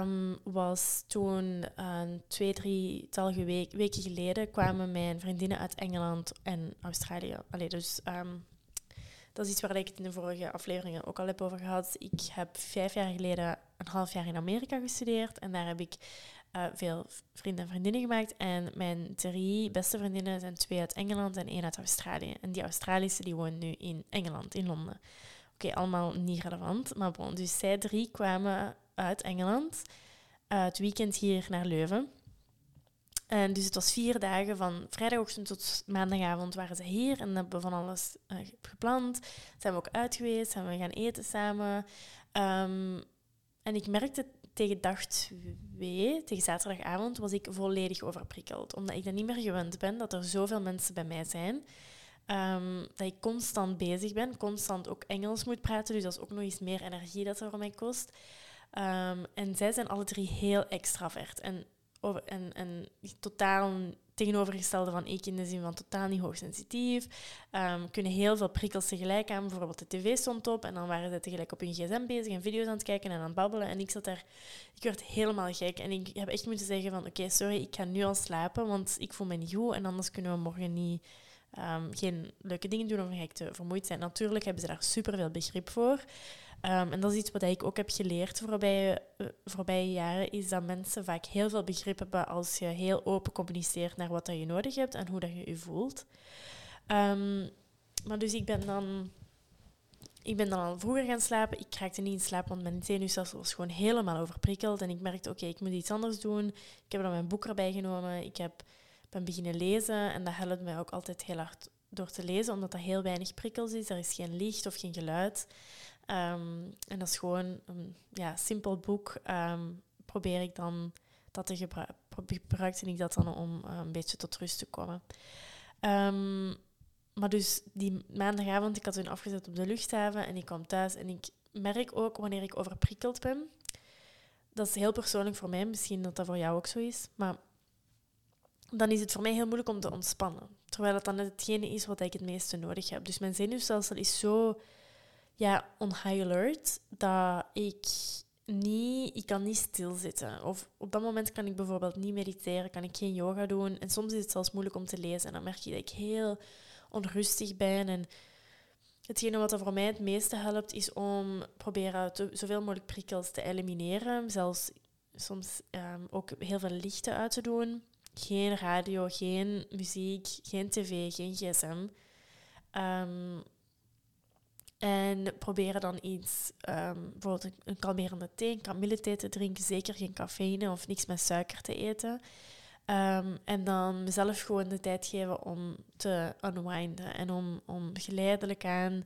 Um, was toen een twee, drietal week, weken geleden kwamen mijn vriendinnen uit Engeland en Australië. Allee, dus um, dat is iets waar ik het in de vorige afleveringen ook al heb over gehad. Ik heb vijf jaar geleden een half jaar in Amerika gestudeerd en daar heb ik uh, veel vrienden en vriendinnen gemaakt. En mijn drie beste vriendinnen zijn twee uit Engeland en één uit Australië. En die Australische die woont nu in Engeland, in Londen. Oké, allemaal niet relevant, maar bon. Dus zij drie kwamen uit Engeland uh, het weekend hier naar Leuven. En dus het was vier dagen van vrijdagochtend tot maandagavond waren ze hier en hebben van alles uh, gepland. Zijn we ook uit geweest, zijn we gaan eten samen. Um, en ik merkte tegen dag twee, tegen zaterdagavond, was ik volledig overprikkeld. Omdat ik dan niet meer gewend ben dat er zoveel mensen bij mij zijn. Um, dat ik constant bezig ben, constant ook Engels moet praten. Dus dat is ook nog eens meer energie dat er voor mij kost. Um, en zij zijn alle drie heel extravert. En, over, en totaal tegenovergestelde van ik in de zin van totaal niet hoogsensitief. Um, kunnen heel veel prikkels tegelijk aan. Bijvoorbeeld de tv stond op en dan waren ze tegelijk op hun gsm bezig en video's aan het kijken en aan het babbelen. En ik zat daar, ik werd helemaal gek. En ik heb echt moeten zeggen van oké, sorry, ik ga nu al slapen, want ik voel me niet goed en anders kunnen we morgen niet... Um, geen leuke dingen doen of ga ik te vermoeid zijn. Natuurlijk hebben ze daar super veel begrip voor. Um, en dat is iets wat ik ook heb geleerd voorbije, uh, jaren, is dat mensen vaak heel veel begrip hebben als je heel open communiceert naar wat dat je nodig hebt en hoe dat je je voelt. Um, maar dus ik ben dan... Ik ben dan al vroeger gaan slapen. Ik raakte niet in slaap, want mijn zenuwstelsel was gewoon helemaal overprikkeld. En ik merkte, oké, ik moet iets anders doen. Ik heb dan mijn boek erbij genomen. Ik heb, ben beginnen lezen. En dat helpt mij ook altijd heel hard door te lezen, omdat dat heel weinig prikkels is. Er is geen licht of geen geluid. Um, en dat is gewoon een ja, simpel boek. Um, probeer ik dan dat te gebruiken. Gebruikte ik dat dan om uh, een beetje tot rust te komen. Um, maar dus die maandagavond, ik had toen afgezet op de luchthaven en ik kwam thuis en ik merk ook wanneer ik overprikkeld ben. Dat is heel persoonlijk voor mij, misschien dat dat voor jou ook zo is. Maar dan is het voor mij heel moeilijk om te ontspannen. Terwijl dat dan hetgene is wat ik het meeste nodig heb. Dus mijn zenuwstelsel is zo ja, on high alert dat ik niet, ik kan niet stilzitten. Of op dat moment kan ik bijvoorbeeld niet mediteren, kan ik geen yoga doen. En soms is het zelfs moeilijk om te lezen. En dan merk je dat ik heel onrustig ben. En hetgene wat er voor mij het meeste helpt, is om proberen zoveel mogelijk prikkels te elimineren. Zelfs soms um, ook heel veel lichten uit te doen. Geen radio, geen muziek, geen tv, geen gsm. Um, en proberen dan iets, um, bijvoorbeeld een kalmerende thee, een kamillethee te drinken. Zeker geen cafeïne of niks met suiker te eten. Um, en dan mezelf gewoon de tijd geven om te unwinden. En om, om geleidelijk aan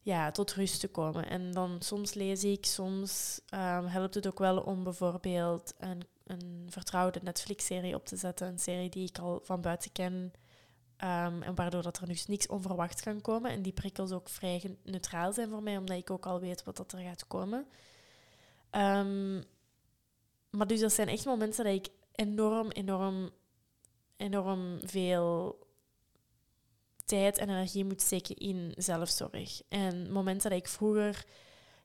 ja, tot rust te komen. En dan soms lees ik, soms helpt het ook wel om bijvoorbeeld een, een vertrouwde Netflix-serie op te zetten. Een serie die ik al van buiten ken Um, en waardoor dat er dus niks onverwachts kan komen. En die prikkels ook vrij neutraal zijn voor mij, omdat ik ook al weet wat dat er gaat komen. Um, maar dus dat zijn echt momenten dat ik enorm, enorm, enorm veel tijd en energie moet steken in zelfzorg. En momenten dat ik vroeger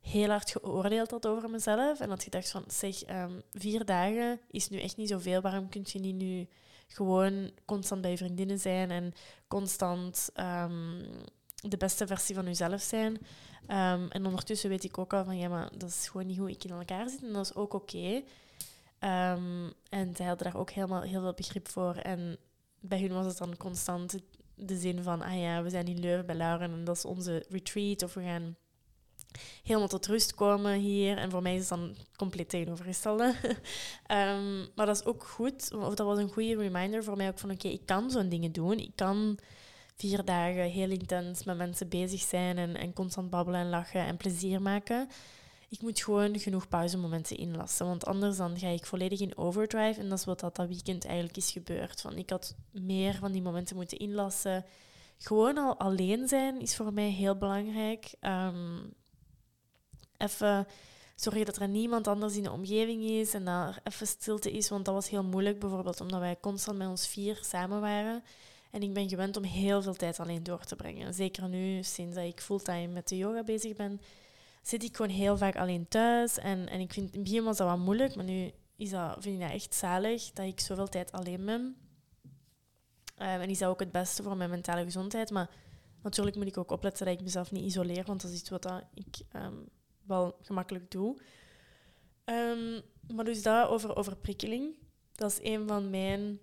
heel hard geoordeeld had over mezelf en had gedacht van, zeg, um, vier dagen is nu echt niet zoveel, waarom kun je niet nu gewoon constant bij vriendinnen zijn en constant um, de beste versie van jezelf zijn. Um, en ondertussen weet ik ook al van ja, maar dat is gewoon niet hoe ik in elkaar zit en dat is ook oké. En zij hadden daar ook helemaal heel veel begrip voor. En bij hun was het dan constant de zin van, ah ja, we zijn in Leuven bij Lauren en dat is onze retreat. Of we gaan helemaal tot rust komen hier. En voor mij is het dan compleet tegenovergestelde. um, (laughs) maar dat is ook goed, of dat was een goede reminder voor mij ook van oké, ik kan zo'n dingen doen. Ik kan vier dagen heel intens met mensen bezig zijn en, en constant babbelen en lachen en plezier maken. ik moet gewoon genoeg pauzemomenten inlassen. Want anders dan ga ik volledig in overdrive. En dat is wat dat, dat weekend eigenlijk is gebeurd. Van, ik had meer van die momenten moeten inlassen. Gewoon al alleen zijn is voor mij heel belangrijk. Um, even zorgen dat er niemand anders in de omgeving is en dat er even stilte is. Want dat was heel moeilijk, bijvoorbeeld omdat wij constant met ons vier samen waren. En ik ben gewend om heel veel tijd alleen door te brengen. Zeker nu, sinds dat ik fulltime met de yoga bezig ben, zit ik gewoon heel vaak alleen thuis. En, en ik vind, in het begin was dat wat moeilijk, maar nu is dat, vind ik dat echt zalig dat ik zoveel tijd alleen ben. Um, en is dat ook het beste voor mijn mentale gezondheid. Maar natuurlijk moet ik ook opletten dat ik mezelf niet isoleer, want dat is iets wat ik um, wel gemakkelijk doe. Um, maar dus dat over overprikkeling, dat is een van mijn,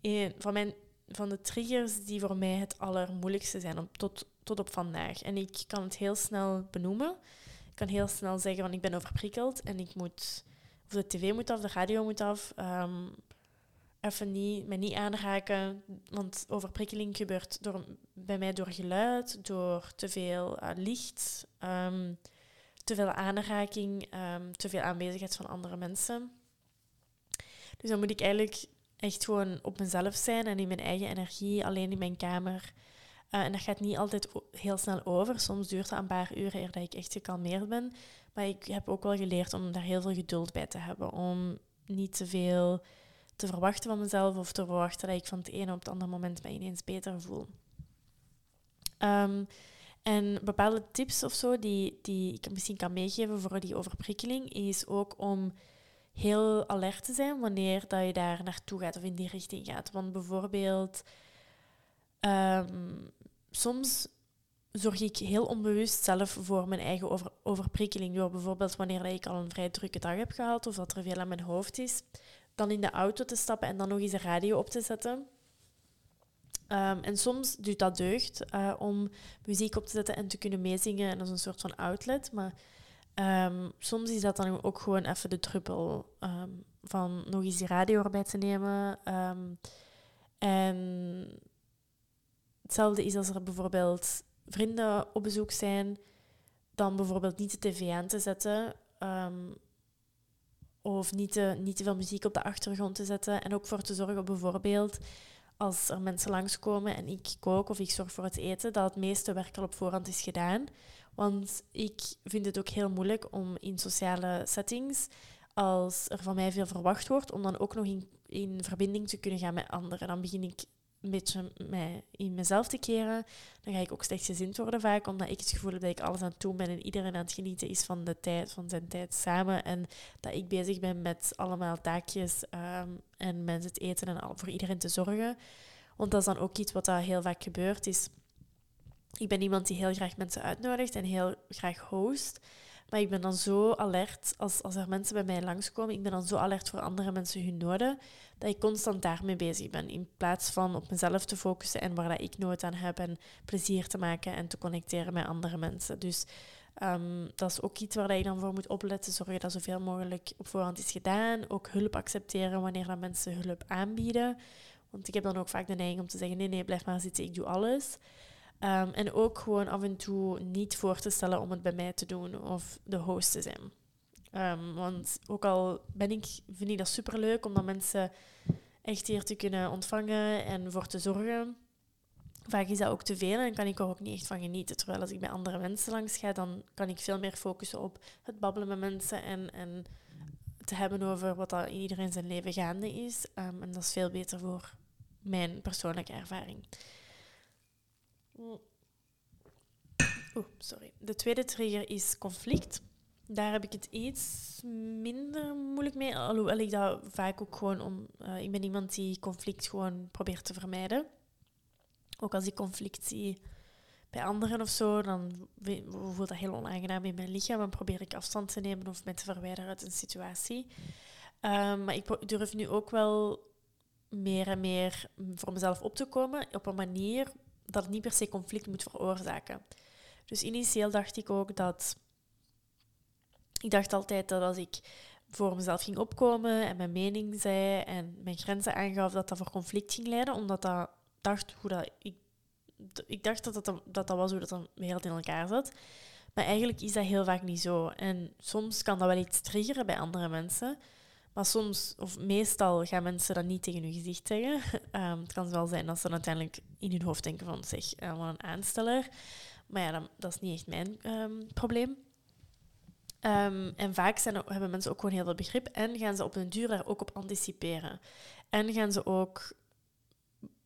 een, van mijn van de triggers die voor mij het allermoeilijkste zijn tot, tot op vandaag. En ik kan het heel snel benoemen. Ik kan heel snel zeggen van ik ben overprikkeld en ik moet, of de tv moet af, de radio moet af. Um, even niet, me niet aanraken, want overprikkeling gebeurt door, bij mij door geluid, door te veel uh, licht, um, te veel aanraking, um, te veel aanwezigheid van andere mensen. Dus dan moet ik eigenlijk echt gewoon op mezelf zijn en in mijn eigen energie, alleen in mijn kamer. Uh, en dat gaat niet altijd heel snel over. Soms duurt dat een paar uren eer dat ik echt gekalmeerd ben. Maar ik heb ook wel geleerd om daar heel veel geduld bij te hebben. Om niet te veel te verwachten van mezelf of te verwachten dat ik van het ene op het andere moment me ineens beter voel. Um, en bepaalde tips of zo die, die ik misschien kan meegeven voor die overprikkeling is ook om heel alert te zijn wanneer dat je daar naartoe gaat of in die richting gaat. Want bijvoorbeeld, um, soms zorg ik heel onbewust zelf voor mijn eigen over, overprikkeling. Door bijvoorbeeld wanneer ik al een vrij drukke dag heb gehad of dat er veel aan mijn hoofd is, dan in de auto te stappen en dan nog eens de radio op te zetten. Um, en soms doet dat deugd uh, om muziek op te zetten en te kunnen meezingen. En is een soort van outlet. Maar um, soms is dat dan ook gewoon even de druppel um, van nog eens die radio erbij te nemen. en hetzelfde is als er bijvoorbeeld vrienden op bezoek zijn, dan bijvoorbeeld niet de tv aan te zetten. of niet te, niet te veel muziek op de achtergrond te zetten. En ook voor te zorgen bijvoorbeeld als er mensen langskomen en ik kook of ik zorg voor het eten, dat het meeste werk al op voorhand is gedaan. Want ik vind het ook heel moeilijk om in sociale settings, als er van mij veel verwacht wordt, om dan ook nog in, in verbinding te kunnen gaan met anderen. Dan begin ik een beetje mij in mezelf te keren. Dan ga ik ook slechtgezind worden vaak, omdat ik het gevoel heb dat ik alles aan het doen ben en iedereen aan het genieten is van de tijd, van zijn tijd samen. En dat ik bezig ben met allemaal taakjes um, en met het eten en al voor iedereen te zorgen. Want dat is dan ook iets wat daar heel vaak gebeurt, is... Ik ben iemand die heel graag mensen uitnodigt en heel graag host. Maar ik ben dan zo alert als, als er mensen bij mij langskomen. Ik ben dan zo alert voor andere mensen hun noden. Dat ik constant daarmee bezig ben. In plaats van op mezelf te focussen en waar dat ik nood aan heb. En plezier te maken en te connecteren met andere mensen. Dus um, dat is ook iets waar je dan voor moet opletten. Zorgen dat zoveel mogelijk op voorhand is gedaan. Ook hulp accepteren wanneer dat mensen hulp aanbieden. Want ik heb dan ook vaak de neiging om te zeggen: nee, nee, blijf maar zitten, ik doe alles. Um, en ook gewoon af en toe niet voor te stellen om het bij mij te doen of de host te zijn. Um, want ook al ben ik, vind ik dat superleuk om mensen echt hier te kunnen ontvangen en voor te zorgen. Vaak is dat ook te veel en kan ik er ook niet echt van genieten. Terwijl als ik bij andere mensen langs ga, dan kan ik veel meer focussen op het babbelen met mensen en, en te hebben over wat er in iedereen zijn leven gaande is. Um, en dat is veel beter voor mijn persoonlijke ervaring. Oeh, sorry. De tweede trigger is conflict. Daar heb ik het iets minder moeilijk mee. Alhoewel ik dat vaak ook gewoon om. Uh, ik ben iemand die conflict gewoon probeert te vermijden. Ook als ik conflict zie bij anderen of zo, dan voelt dat heel onaangenaam in mijn lichaam. Dan probeer ik afstand te nemen of me te verwijderen uit een situatie. Um, maar ik durf nu ook wel meer en meer voor mezelf op te komen op een manier dat het niet per se conflict moet veroorzaken. Dus initieel dacht ik ook dat. Ik dacht altijd dat als ik voor mezelf ging opkomen en mijn mening zei en mijn grenzen aangaf, dat dat voor conflict ging leiden, omdat dat dacht hoe dat ik, ik dacht dat dat, dat dat was hoe dat wereld in elkaar zat. Maar eigenlijk is dat heel vaak niet zo. En soms kan dat wel iets triggeren bij andere mensen. Maar soms, of meestal, gaan mensen dat niet tegen hun gezicht zeggen. (laughs) Ehm, het kan wel zijn dat ze uiteindelijk in hun hoofd denken van, zeg, uh, wat een aansteller. Maar ja, dat is niet echt mijn ehm, probleem. Ehm, en vaak zijn, hebben mensen ook gewoon heel veel begrip en gaan ze op een duur daar ook op anticiperen. En gaan ze ook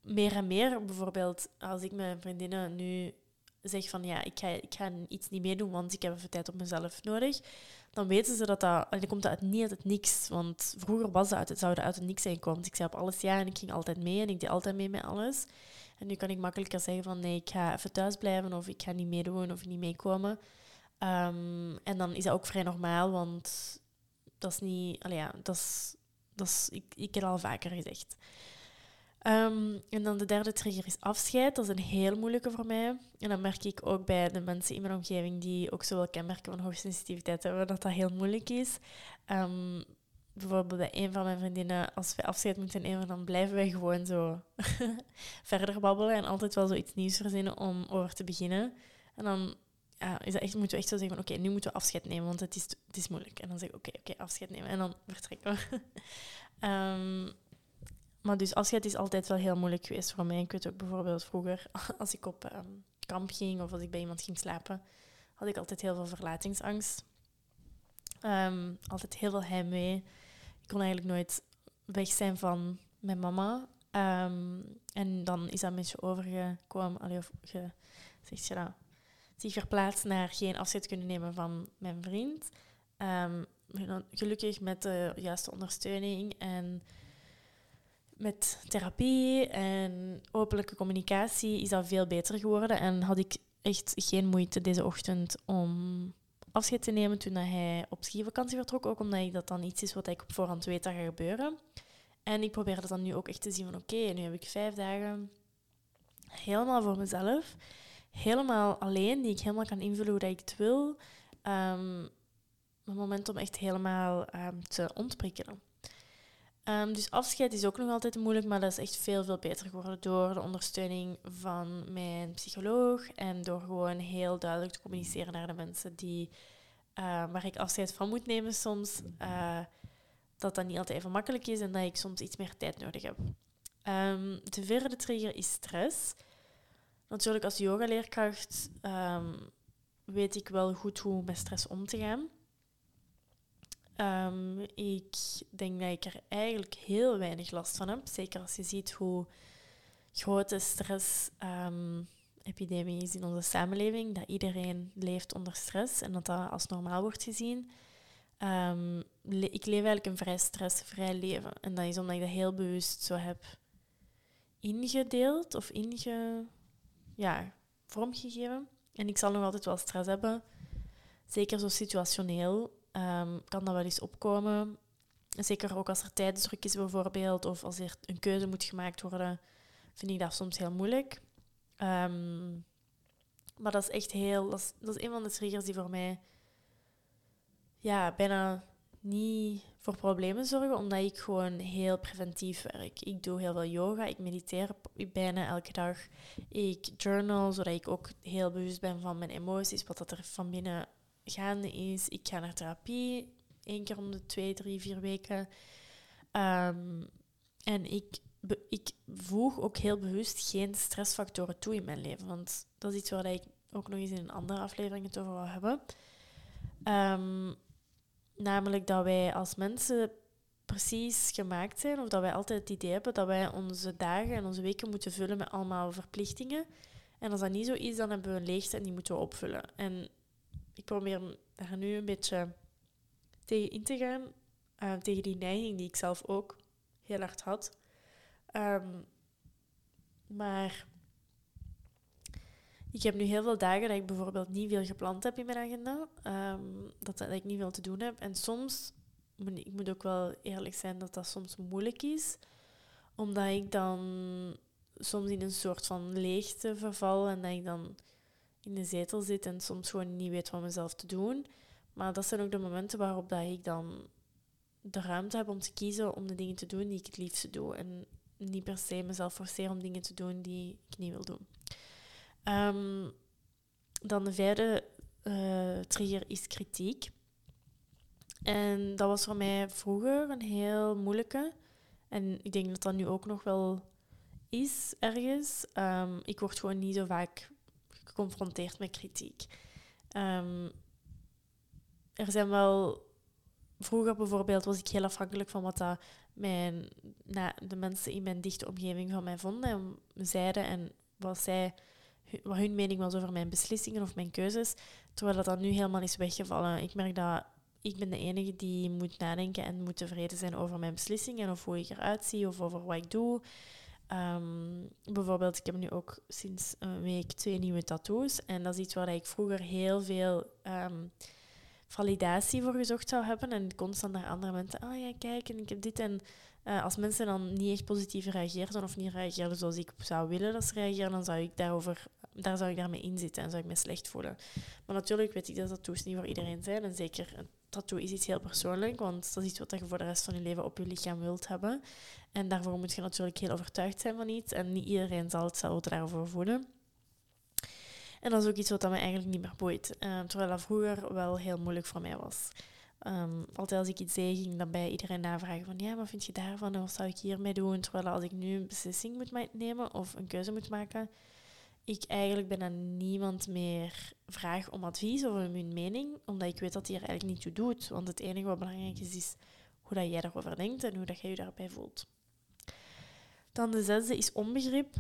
meer en meer, bijvoorbeeld als ik mijn vriendinnen nu zeg van ja, ik ga, ik ga iets niet meedoen, want ik heb even tijd op mezelf nodig, dan weten ze dat dat... En dan komt dat uit, niet uit het niks. Want vroeger was dat uit, het, zou dat uit het niks zijn komen. ik zei op alles ja en ik ging altijd mee en ik deed altijd mee met alles. En nu kan ik makkelijker zeggen van nee, ik ga even thuis blijven of ik ga niet meedoen of niet meekomen. Um, en dan is dat ook vrij normaal, want dat is niet... Allee, ja, dat is... Dat is ik, ik heb al vaker gezegd. Um, en dan de derde trigger is afscheid. Dat is een heel moeilijke voor mij. En dan merk ik ook bij de mensen in mijn omgeving die ook zowel kenmerken van hoogsensitiviteit hebben, dat dat heel moeilijk is. Um, bijvoorbeeld bij een van mijn vriendinnen, als we afscheid moeten nemen, dan blijven wij gewoon zo (laughs) verder babbelen en altijd wel zoiets nieuws verzinnen om over te beginnen. En dan ja, is dat echt, moeten we echt zo zeggen van oké, nu moeten we afscheid nemen, want het is, het is moeilijk. En dan zeg ik oké, oké, afscheid nemen. En dan vertrekken we. um, (laughs) maar dus afscheid is altijd wel heel moeilijk geweest voor mij. Ik weet ook bijvoorbeeld vroeger, (laughs) als ik op um, kamp ging of als ik bij iemand ging slapen, had ik altijd heel veel verlatingsangst. Um, altijd heel veel heimwee. Ik kon eigenlijk nooit weg zijn van mijn mama. Um, en dan is dat een beetje overgekomen, allee, of ge, zeg je dat, zich verplaatst naar geen afscheid kunnen nemen van mijn vriend. gelukkig met de juiste ondersteuning en met therapie en openlijke communicatie is dat veel beter geworden. En had ik echt geen moeite deze ochtend om afscheid te nemen toen hij op skivakantie vertrok. Ook omdat ik dat dan iets is wat ik op voorhand weet dat gaat gebeuren. En ik probeer dan nu ook echt te zien van oké, nu heb ik vijf dagen helemaal voor mezelf. Helemaal alleen, die ik helemaal kan invullen hoe dat ik het wil. Um, een moment om echt helemaal um, te ontprikkelen. Um, dus afscheid is ook nog altijd moeilijk, maar dat is echt veel, veel beter geworden door de ondersteuning van mijn psycholoog en door gewoon heel duidelijk te communiceren naar de mensen die, uh, waar ik afscheid van moet nemen soms. Uh, dat dat niet altijd even makkelijk is en dat ik soms iets meer tijd nodig heb. Um, de vierde trigger is stress. Natuurlijk, als yogaleerkracht um, weet ik wel goed hoe met stress om te gaan. Um, ik denk dat ik er eigenlijk heel weinig last van heb. Zeker als je ziet hoe grote stress-epidemie is in onze samenleving. Dat iedereen leeft onder stress en dat dat als normaal wordt gezien. Um, ik leef eigenlijk een vrij stressvrij leven. En dat is omdat ik dat heel bewust zo heb ingedeeld of inge, ja, vormgegeven. En ik zal nog altijd wel stress hebben. Zeker zo situationeel um, kan dat wel eens opkomen. Zeker ook als er tijdsdruk is bijvoorbeeld, of als er een keuze moet gemaakt worden, vind ik dat soms heel moeilijk. Um, maar dat is echt heel... Dat is, dat is een van de triggers die voor mij ja, bijna niet voor problemen zorgen, omdat ik gewoon heel preventief werk. Ik doe heel veel yoga, ik mediteer bijna elke dag. Ik journal, zodat ik ook heel bewust ben van mijn emoties, wat dat er van binnen gaande is. Ik ga naar therapie, één keer om de twee, drie, vier weken. Ehm, en ik, ik voeg ook heel bewust geen stressfactoren toe in mijn leven. Want dat is iets waar ik ook nog eens in een andere aflevering het over wil hebben. Um, namelijk dat wij als mensen precies gemaakt zijn, of dat wij altijd het idee hebben dat wij onze dagen en onze weken moeten vullen met allemaal verplichtingen. En als dat niet zo is, dan hebben we een leegte en die moeten we opvullen. En ik probeer daar nu een beetje tegen in te gaan. Uh, tegen die neiging die ik zelf ook heel hard had. Um, maar ik heb nu heel veel dagen dat ik bijvoorbeeld niet veel gepland heb in mijn agenda. Um, dat, dat ik niet veel te doen heb. En soms, ik moet ook wel eerlijk zijn dat dat soms moeilijk is. Omdat ik dan soms in een soort van leegte verval en dat ik dan in de zetel zit en soms gewoon niet weet wat mezelf te doen. Maar dat zijn ook de momenten waarop dat ik dan de ruimte heb om te kiezen om de dingen te doen die ik het liefste doe. En niet per se mezelf forceren om dingen te doen die ik niet wil doen. Um, dan de vijfde uh, trigger is kritiek. En dat was voor mij vroeger een heel moeilijke. En ik denk dat dat nu ook nog wel is ergens. Um, ik word gewoon niet zo vaak geconfronteerd met kritiek. Um, er zijn wel... Vroeger bijvoorbeeld was ik heel afhankelijk van wat dat mijn, de mensen in mijn dichte omgeving van mij vonden en zeiden en wat, zij, wat hun mening was over mijn beslissingen of mijn keuzes. Terwijl dat dan nu helemaal is weggevallen. Ik merk dat ik ben de enige die moet nadenken en moet tevreden zijn over mijn beslissingen of hoe ik eruit zie of over wat ik doe. Um, bijvoorbeeld, ik heb nu ook sinds een week twee nieuwe tattoos. En dat is iets waar ik vroeger heel veel um, validatie voor gezocht zou hebben. En constant naar andere mensen, ah ja, kijk, en ik heb dit. En uh, als mensen dan niet echt positief reageerden of niet reageerden zoals ik zou willen dat ze reageren, dan zou ik daarover, daar zou ik daarmee inzitten en zou ik me slecht voelen. Maar natuurlijk weet ik dat tattoos niet voor iedereen zijn. En zeker tattoo is iets heel persoonlijk, want dat is iets wat je voor de rest van je leven op je lichaam wilt hebben. En daarvoor moet je natuurlijk heel overtuigd zijn van iets. En niet iedereen zal hetzelfde daarover voelen. En dat is ook iets wat me eigenlijk niet meer boeit. Uh, terwijl dat vroeger wel heel moeilijk voor mij was. Um, altijd als ik iets zei, ging dan bij iedereen navragen van ja, wat vind je daarvan en wat zou ik hiermee doen? Terwijl als ik nu een beslissing moet nemen of een keuze moet maken, ik eigenlijk bijna niemand meer vraag om advies of hun mening, omdat ik weet dat die er eigenlijk niet toe doet. Want het enige wat belangrijk is, is hoe dat jij erover denkt en hoe dat jij je daarbij voelt. Dan de zesde is onbegrip.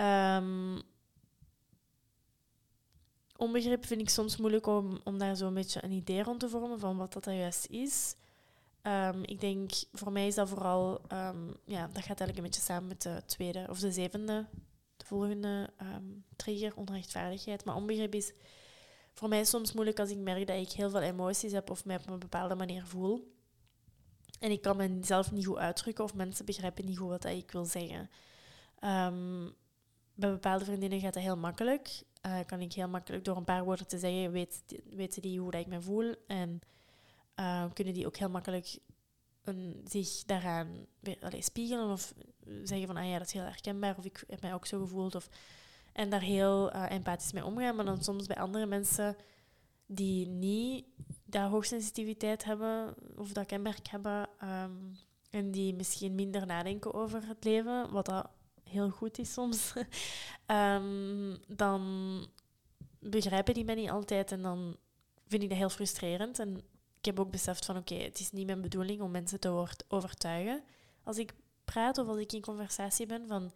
Um, onbegrip vind ik soms moeilijk om, om daar zo'n beetje een idee rond te vormen van wat dat juist is. Um, ik denk, voor mij is dat vooral, um, ja, dat gaat eigenlijk een beetje samen met de tweede of de zevende, de volgende um, trigger, onrechtvaardigheid. Maar onbegrip is voor mij soms moeilijk als ik merk dat ik heel veel emoties heb of mij op een bepaalde manier voel. En ik kan mezelf niet goed uitdrukken of mensen begrijpen niet goed wat ik wil zeggen. Um, bij bepaalde vriendinnen gaat dat heel makkelijk. Uh, kan ik heel makkelijk door een paar woorden te zeggen, weet, weten die hoe ik me voel. En uh, kunnen die ook heel makkelijk een, zich daaraan weer, spiegelen of zeggen van, ah ja, dat is heel herkenbaar. Of ik heb mij ook zo gevoeld. Of, en daar heel uh, empathisch mee omgaan. Maar dan soms bij andere mensen die niet dat hoogsensitiviteit hebben of dat kenmerk hebben um, en die misschien minder nadenken over het leven, wat dat heel goed is soms, um, (laughs) dan begrijpen die mij niet altijd en dan vind ik dat heel frustrerend. En ik heb ook beseft van oké, het is niet mijn bedoeling om mensen te overtuigen als ik praat of als ik in conversatie ben, van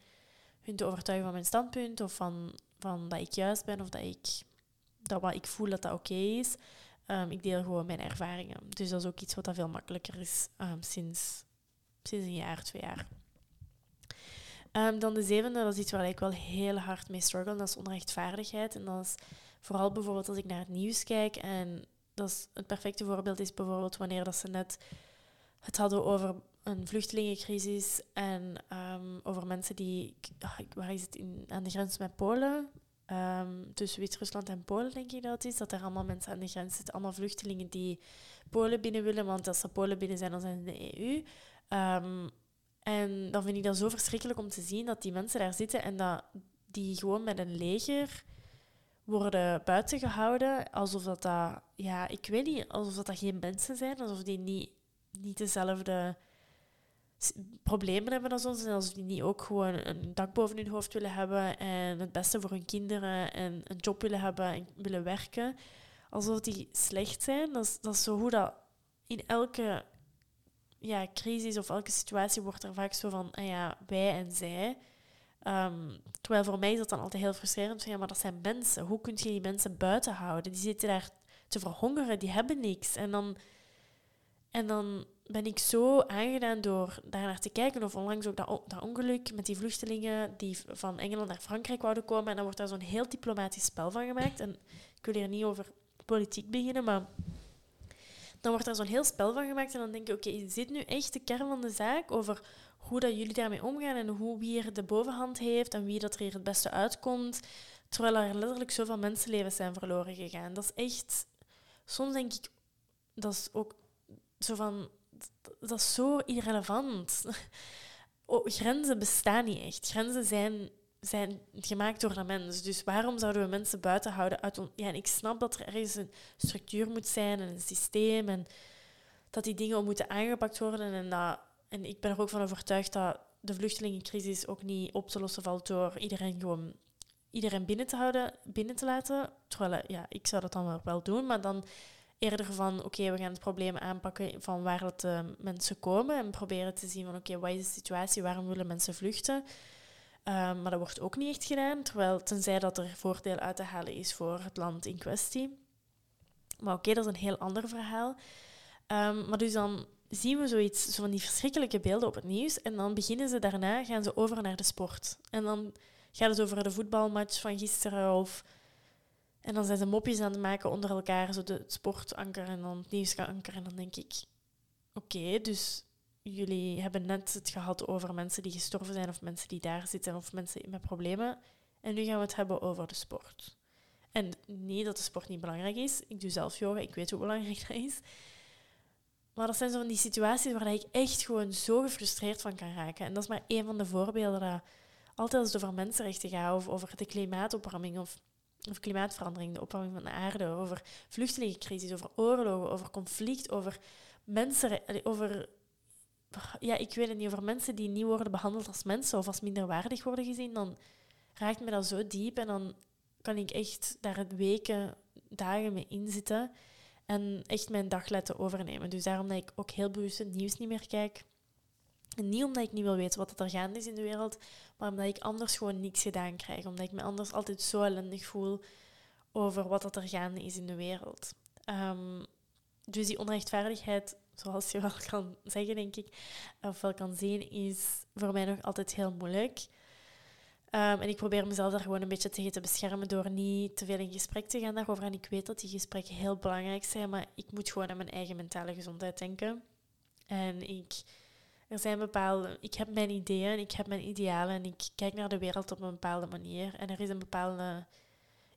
hun te overtuigen van mijn standpunt of van, van dat ik juist ben of dat ik dat wat ik voel dat dat oké is. Um, ik deel gewoon mijn ervaringen. Dus dat is ook iets wat dat veel makkelijker is um, sinds, sinds een jaar, twee jaar. Um, dan de zevende, dat is iets waar ik wel heel hard mee struggle. Dat is onrechtvaardigheid. En dat is vooral bijvoorbeeld als ik naar het nieuws kijk. En dat is, het perfecte voorbeeld is bijvoorbeeld wanneer dat ze net het hadden over een vluchtelingencrisis en over mensen die, ah, waar is het, in, aan de grens met Polen, Um, tussen Wit-Rusland en Polen, denk ik dat het is. Dat er allemaal mensen aan de grens zitten, allemaal vluchtelingen die Polen binnen willen. Want als ze Polen binnen zijn, dan zijn ze in de EU. Ehm, en dan vind ik dat zo verschrikkelijk om te zien dat die mensen daar zitten en dat die gewoon met een leger worden buiten gehouden. Alsof dat, dat ja, ik weet niet, alsof dat, dat geen mensen zijn. Alsof die niet, niet dezelfde problemen hebben als ons en als die niet ook gewoon een dak boven hun hoofd willen hebben en het beste voor hun kinderen en een job willen hebben en willen werken, alsof die slecht zijn. Dat is, dat is zo hoe dat in elke ja, crisis of elke situatie wordt er vaak zo van ah ja, wij en zij. Um, terwijl voor mij is dat dan altijd heel frustrerend. Maar dat zijn mensen. Hoe kun je die mensen buiten houden? Die zitten daar te verhongeren, die hebben niks. En dan, en dan ben ik zo aangedaan door daar naar te kijken. Of onlangs ook dat, dat ongeluk met die vluchtelingen die van Engeland naar Frankrijk wouden komen. En dan wordt daar zo'n heel diplomatisch spel van gemaakt. En ik wil hier niet over politiek beginnen, maar dan wordt daar zo'n heel spel van gemaakt. En dan denk ik, oké, okay, is dit nu echt de kern van de zaak over hoe dat jullie daarmee omgaan en hoe wie er de bovenhand heeft en wie dat er hier het beste uitkomt. Terwijl er letterlijk zoveel mensenlevens zijn verloren gegaan. Dat is echt... Soms denk ik, dat is ook zo van dat is zo irrelevant. (laughs) Oh, grenzen bestaan niet echt. Grenzen zijn zijn gemaakt door de mens. Dus waarom zouden we mensen buiten houden uit... Ja, ik snap dat er ergens een structuur moet zijn en een systeem en dat die dingen moeten aangepakt worden. En, dat, en ik ben er ook van overtuigd dat de vluchtelingencrisis ook niet op te lossen valt door iedereen gewoon iedereen binnen te houden, binnen te laten. Terwijl, ja, ik zou dat dan wel doen, maar dan eerder van, oké, we gaan het probleem aanpakken van waar dat, uh, mensen komen en proberen te zien van, oké, wat is de situatie, waarom willen mensen vluchten? Ehm, maar dat wordt ook niet echt gedaan, terwijl tenzij dat er voordeel uit te halen is voor het land in kwestie. Maar oké, dat is een heel ander verhaal. Um, maar dus dan zien we zoiets, zo van die verschrikkelijke beelden op het nieuws en dan beginnen ze daarna, gaan ze over naar de sport. En dan gaat het over de voetbalmatch van gisteren of... En dan zijn ze mopjes aan het maken onder elkaar, zo de sportanker en dan het nieuwsanker. En dan denk ik, oké, dus jullie hebben net het gehad over mensen die gestorven zijn of mensen die daar zitten of mensen met problemen. En nu gaan we het hebben over de sport. En niet dat de sport niet belangrijk is. Ik doe zelf yoga, ik weet hoe belangrijk dat is. Maar dat zijn zo van die situaties waar ik echt gewoon zo gefrustreerd van kan raken. En dat is maar één van de voorbeelden dat altijd als het over mensenrechten gaat, of over de klimaatopwarming of, of klimaatverandering, de opwarming van de aarde, over vluchtelingencrisis, over oorlogen, over conflict, over mensen, over ja, ik weet het niet, over mensen die niet worden behandeld als mensen of als minderwaardig worden gezien, dan raakt me dat zo diep en dan kan ik echt daar weken, dagen mee inzitten en echt mijn dag laten overnemen. Dus daarom dat ik ook heel bewust het nieuws niet meer kijk. En niet omdat ik niet wil weten wat er gaande is in de wereld, maar omdat ik anders gewoon niks gedaan krijg. Omdat ik me anders altijd zo ellendig voel over wat er gaande is in de wereld. Um, dus die onrechtvaardigheid, zoals je wel kan zeggen, denk ik, of wel kan zien, is voor mij nog altijd heel moeilijk. Um, en ik probeer mezelf daar gewoon een beetje tegen te beschermen door niet te veel in gesprek te gaan daarover. En ik weet dat die gesprekken heel belangrijk zijn, maar ik moet gewoon aan mijn eigen mentale gezondheid denken. En ik er zijn bepaalde... Ik heb mijn ideeën, ik heb mijn idealen en ik kijk naar de wereld op een bepaalde manier. En er is een bepaalde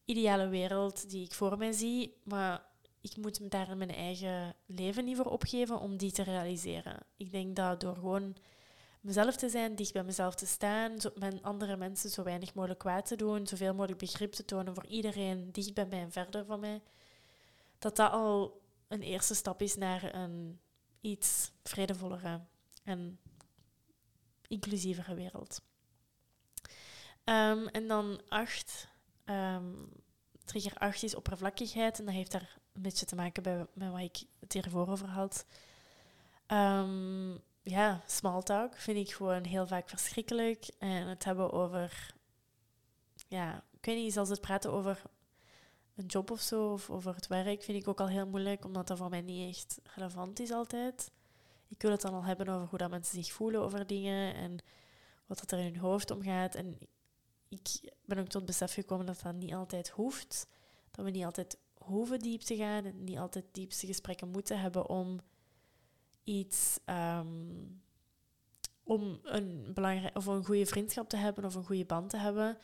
ideale wereld die ik voor mij zie, maar ik moet daar mijn eigen leven niet voor opgeven om die te realiseren. Ik denk dat door gewoon mezelf te zijn, dicht bij mezelf te staan, met andere mensen zo weinig mogelijk kwaad te doen, zoveel mogelijk begrip te tonen voor iedereen dicht bij mij en verder van mij, dat dat al een eerste stap is naar een iets vredevollere en inclusievere wereld. Um, en dan acht. Um, trigger 8 is oppervlakkigheid. En dat heeft daar een beetje te maken bij, met wat ik het hiervoor over had. Um, ja, small talk vind ik gewoon heel vaak verschrikkelijk. En het hebben over... Ja, ik weet niet, zelfs het praten over een job of zo, of over het werk, vind ik ook al heel moeilijk, omdat dat voor mij niet echt relevant is altijd ik wil het dan al hebben over hoe dat mensen zich voelen over dingen en wat dat er in hun hoofd omgaat. En ik ben ook tot besef gekomen dat dat niet altijd hoeft. Dat we niet altijd hoeven diep te gaan en niet altijd diepste gesprekken moeten hebben om iets, ehm, om een belangrijk of een goede vriendschap te hebben of een goede band te hebben.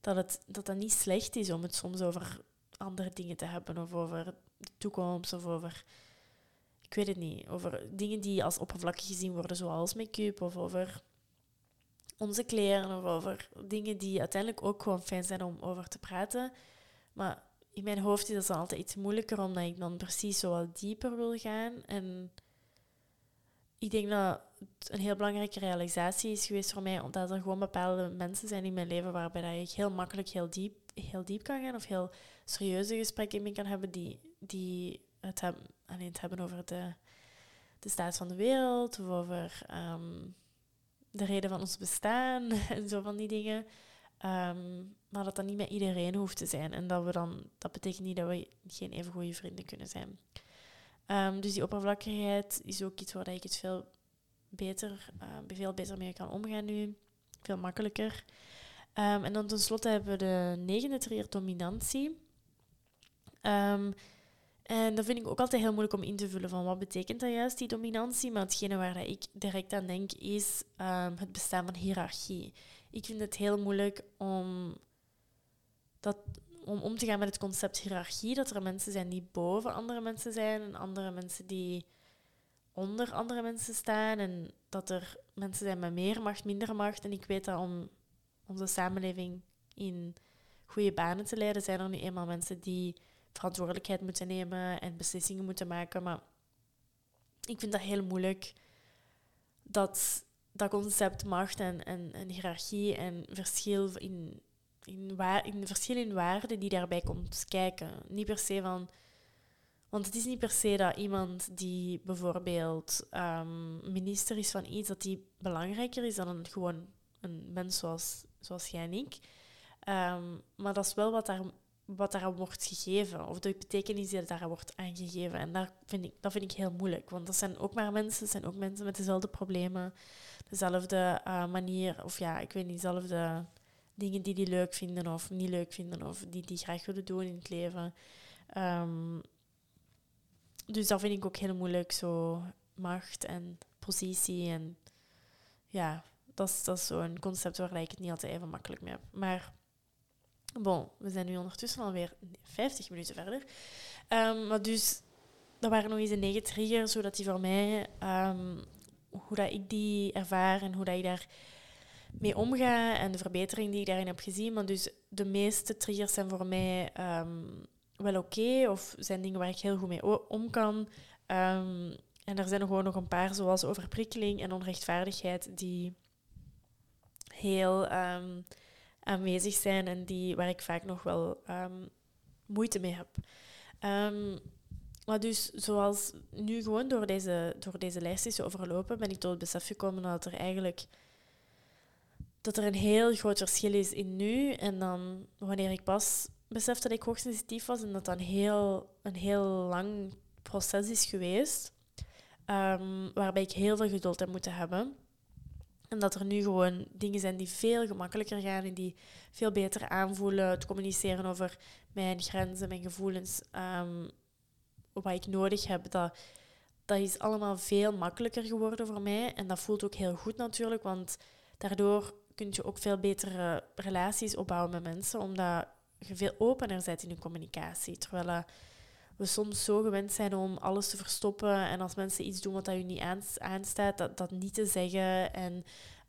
Dat, het, dat dat niet slecht is om het soms over andere dingen te hebben of over de toekomst of over ik weet het niet, over dingen die als oppervlakkig gezien worden, zoals make-up of over onze kleren of over dingen die uiteindelijk ook gewoon fijn zijn om over te praten. Maar in mijn hoofd is dat dan altijd iets moeilijker, omdat ik dan precies zo wat dieper wil gaan. En ik denk dat het een heel belangrijke realisatie is geweest voor mij, omdat er gewoon bepaalde mensen zijn in mijn leven waarbij ik heel makkelijk heel diep, heel diep kan gaan of heel serieuze gesprekken mee kan hebben die, die het, hebben, alleen het hebben over de, de staat van de wereld of over ehm, de reden van ons bestaan (laughs) en zo van die dingen. Ehm, maar dat dat niet met iedereen hoeft te zijn. En dat, we dan, dat betekent niet dat we geen even goede vrienden kunnen zijn. Um, dus die oppervlakkigheid is ook iets waar ik het veel beter, uh, veel beter mee kan omgaan nu. Veel makkelijker. en dan tenslotte hebben we de negende trier dominantie. En dat vind ik ook altijd heel moeilijk om in te vullen van wat betekent dat juist, die dominantie. Maar hetgene waar ik direct aan denk is um, het bestaan van hiërarchie. Ik vind het heel moeilijk om, dat, om om te gaan met het concept hiërarchie. Dat er mensen zijn die boven andere mensen zijn en andere mensen die onder andere mensen staan. En dat er mensen zijn met meer macht, minder macht. En ik weet dat om, onze samenleving in goede banen te leiden, zijn er nu eenmaal mensen die verantwoordelijkheid moeten nemen en beslissingen moeten maken. Maar ik vind dat heel moeilijk dat dat concept macht en, en, en hiërarchie en verschil in, in, waar, in verschil in waarde die daarbij komt kijken. Niet per se van. Want het is niet per se dat iemand die bijvoorbeeld um, minister is van iets, dat die belangrijker is dan een, gewoon een mens zoals, zoals jij en ik. Um, maar dat is wel wat daar, wat daar wordt gegeven, of de betekenis die daar wordt aangegeven. En daar vind ik, dat vind ik heel moeilijk, want dat zijn ook maar mensen, zijn ook mensen met dezelfde problemen, dezelfde uh, manier, of ja, ik weet niet, dezelfde dingen die die leuk vinden of niet leuk vinden, of die die graag willen doen in het leven. Um, dus dat vind ik ook heel moeilijk, zo macht en positie en ja, dat is, dat is zo'n concept waar ik het niet altijd even makkelijk mee heb. Maar bon, we zijn nu ondertussen alweer 50 minuten verder. Um, maar dus, dat waren nog eens een negen triggers, zodat die voor mij, um, hoe dat ik die ervaar en hoe dat ik daar mee omga en de verbetering die ik daarin heb gezien. Maar dus de meeste triggers zijn voor mij um, wel oké of zijn dingen waar ik heel goed mee om kan. en er zijn gewoon nog een paar, zoals overprikkeling en onrechtvaardigheid, die heel aanwezig zijn en die, waar ik vaak nog wel um, moeite mee heb. Um, maar dus zoals nu gewoon door deze, door deze lijst te overlopen, ben ik tot het besef gekomen dat er eigenlijk dat er een heel groot verschil is in nu en dan wanneer ik pas besef dat ik hoogsensitief was en dat dat een heel, een heel lang proces is geweest, um, waarbij ik heel veel geduld heb moeten hebben. En dat er nu gewoon dingen zijn die veel gemakkelijker gaan en die veel beter aanvoelen. Het communiceren over mijn grenzen, mijn gevoelens, um, wat ik nodig heb, dat, dat is allemaal veel makkelijker geworden voor mij. En dat voelt ook heel goed natuurlijk, want daardoor kun je ook veel betere relaties opbouwen met mensen, omdat je veel opener bent in je communicatie. Terwijl we soms zo gewend zijn om alles te verstoppen en als mensen iets doen wat dat je niet aanstaat, dat, dat niet te zeggen. En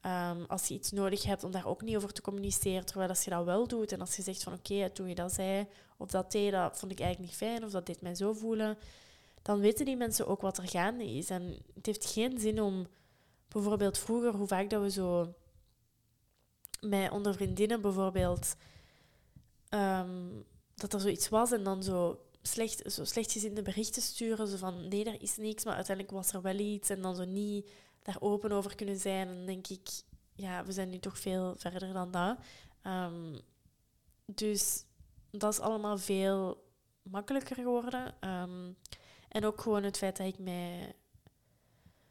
um, als je iets nodig hebt, om daar ook niet over te communiceren. Terwijl als je dat wel doet en als je zegt van oké, okay, toen je dat zei of dat deed, dat vond ik eigenlijk niet fijn of dat deed mij zo voelen, dan weten die mensen ook wat er gaande is. En het heeft geen zin om bijvoorbeeld vroeger, hoe vaak dat we zo met onder vriendinnen bijvoorbeeld, um, dat er zoiets was en dan zo slecht, zo slechtgezinde berichten sturen. Zo van nee, er is niks, maar uiteindelijk was er wel iets. En dan zo niet daar open over kunnen zijn. Dan denk ik, ja, we zijn nu toch veel verder dan dat. Um, dus dat is allemaal veel makkelijker geworden. Um, en ook gewoon het feit dat ik mij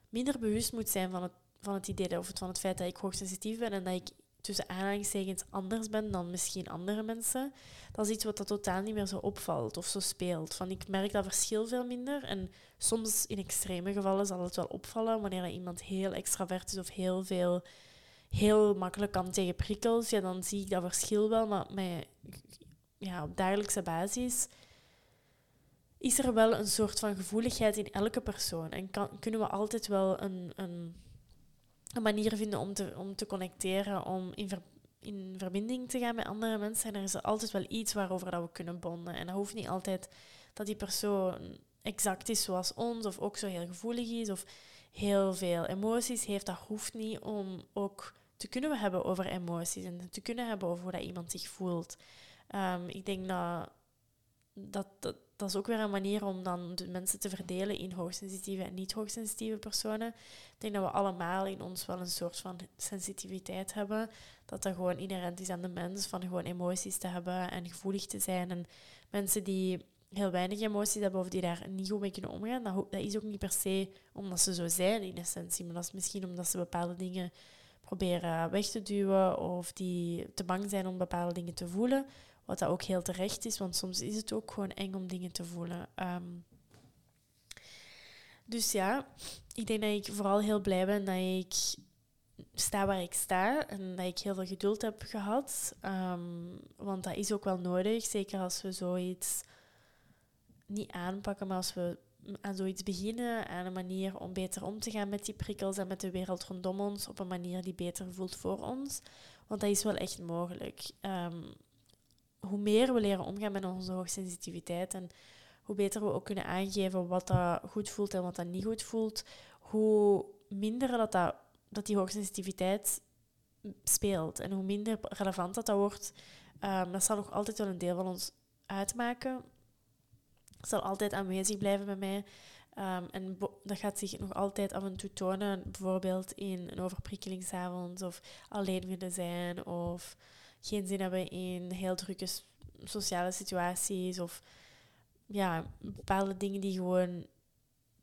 minder bewust moet zijn van het, van het idee of van het feit dat ik hoogsensitief ben en dat ik tussen aanhalingstekens anders ben dan misschien andere mensen, dat is iets wat dat totaal niet meer zo opvalt of zo speelt. Van, ik merk dat verschil veel minder. En soms in extreme gevallen zal het wel opvallen wanneer iemand heel extravert is of heel veel, heel makkelijk kan tegen prikkels. Ja, dan zie ik dat verschil wel, maar met, ja, op dagelijkse basis is er wel een soort van gevoeligheid in elke persoon. En kan, kunnen we altijd wel een, een een manier vinden om te, om te connecteren, om in, in verbinding te gaan met andere mensen. En er is altijd wel iets waarover dat we kunnen bonden. En dat hoeft niet altijd dat die persoon exact is zoals ons, of ook zo heel gevoelig is, of heel veel emoties heeft. Dat hoeft niet om ook te kunnen hebben over emoties en te kunnen hebben over hoe dat iemand zich voelt. Um, ik denk dat, dat dat is ook weer een manier om dan de mensen te verdelen in hoogsensitieve en niet hoogsensitieve personen. Ik denk dat we allemaal in ons wel een soort van sensitiviteit hebben. Dat dat gewoon inherent is aan de mens, van gewoon emoties te hebben en gevoelig te zijn. En mensen die heel weinig emoties hebben of die daar niet goed mee kunnen omgaan, dat, dat is ook niet per se omdat ze zo zijn in essentie, maar dat is misschien omdat ze bepaalde dingen proberen weg te duwen of die te bang zijn om bepaalde dingen te voelen. Wat dat ook heel terecht is, want soms is het ook gewoon eng om dingen te voelen. Um, dus ja, ik denk dat ik vooral heel blij ben dat ik sta waar ik sta en dat ik heel veel geduld heb gehad. Um, want dat is ook wel nodig, zeker als we zoiets niet aanpakken, maar als we aan zoiets beginnen, aan een manier om beter om te gaan met die prikkels en met de wereld rondom ons, op een manier die beter voelt voor ons. Want dat is wel echt mogelijk. Ehm, hoe meer we leren omgaan met onze hoogsensitiviteit en hoe beter we ook kunnen aangeven wat dat goed voelt en wat dat niet goed voelt, hoe minder dat, dat, dat die hoogsensitiviteit speelt en hoe minder relevant dat, dat wordt, um, dat zal nog altijd wel een deel van ons uitmaken. Het zal altijd aanwezig blijven bij mij. Um, en dat gaat zich nog altijd af en toe tonen, bijvoorbeeld in een overprikkelingsavond of alleen willen zijn of geen zin hebben in heel drukke sociale situaties of ja, bepaalde dingen die gewoon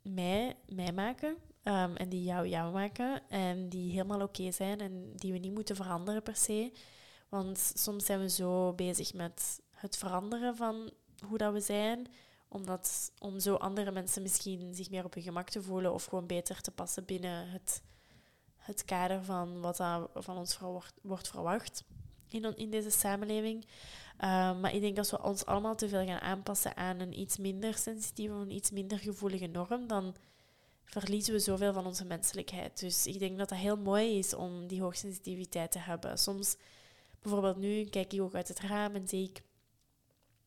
mij, mij maken um, en die jou jou maken en die helemaal oké zijn en die we niet moeten veranderen per se. Want soms zijn we zo bezig met het veranderen van hoe dat we zijn, omdat, om zo andere mensen misschien zich meer op hun gemak te voelen of gewoon beter te passen binnen het, het kader van wat van ons wordt, wordt verwacht in, in deze samenleving. Ehm, maar ik denk dat we ons allemaal te veel gaan aanpassen aan een iets minder sensitieve een iets minder gevoelige norm, dan verliezen we zoveel van onze menselijkheid. Dus ik denk dat dat heel mooi is om die hoogsensitiviteit te hebben. Soms, bijvoorbeeld nu, kijk ik ook uit het raam en zie ik,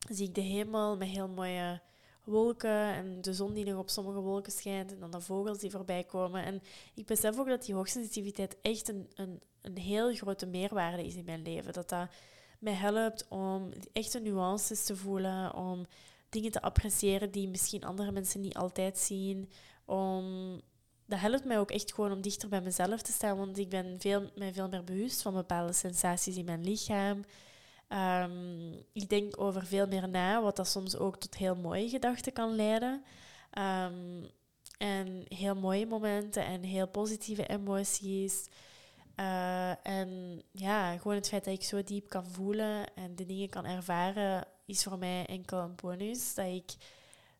zie ik de hemel met heel mooie wolken en de zon die nog op sommige wolken schijnt en dan de vogels die voorbij komen. En ik besef ook dat die hoogsensitiviteit echt een, een, een heel grote meerwaarde is in mijn leven. Dat dat mij helpt om echte nuances te voelen, om dingen te appreciëren die misschien andere mensen niet altijd zien. Om, dat helpt mij ook echt gewoon om dichter bij mezelf te staan, want ik ben veel, mij veel meer bewust van bepaalde sensaties in mijn lichaam. Um, ik denk over veel meer na, wat dat soms ook tot heel mooie gedachten kan leiden. Um, en heel mooie momenten en heel positieve emoties. Uh, en ja, gewoon het feit dat ik zo diep kan voelen en de dingen kan ervaren, is voor mij enkel een bonus. Dat ik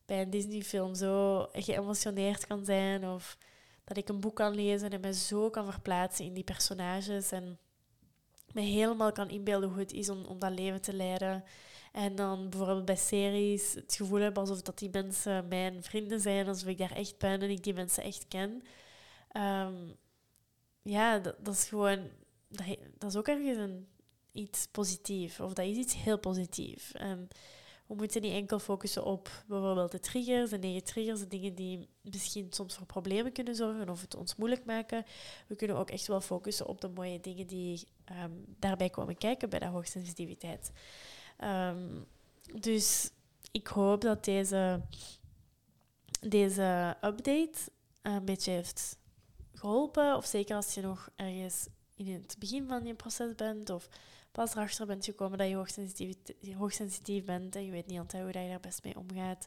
bij een Disney-film zo geëmotioneerd kan zijn of dat ik een boek kan lezen en me zo kan verplaatsen in die personages en me helemaal kan inbeelden hoe het is om, om dat leven te leiden. En dan bijvoorbeeld bij series het gevoel hebben alsof dat die mensen mijn vrienden zijn, alsof ik daar echt ben en ik die mensen echt ken. Um, ja, dat, is gewoon, dat, dat is ook ergens een, iets positiefs. Of dat is iets heel positiefs. En we moeten niet enkel focussen op bijvoorbeeld de triggers, de negen triggers, de dingen die misschien soms voor problemen kunnen zorgen of het ons moeilijk maken. We kunnen ook echt wel focussen op de mooie dingen die um, daarbij komen kijken bij de hoogsensitiviteit. Um, dus ik hoop dat deze, deze update een beetje heeft geholpen. Of zeker als je nog ergens in het begin van je proces bent of pas erachter bent gekomen dat je hoogsensitief, bent en je weet niet altijd hoe je daar best mee omgaat,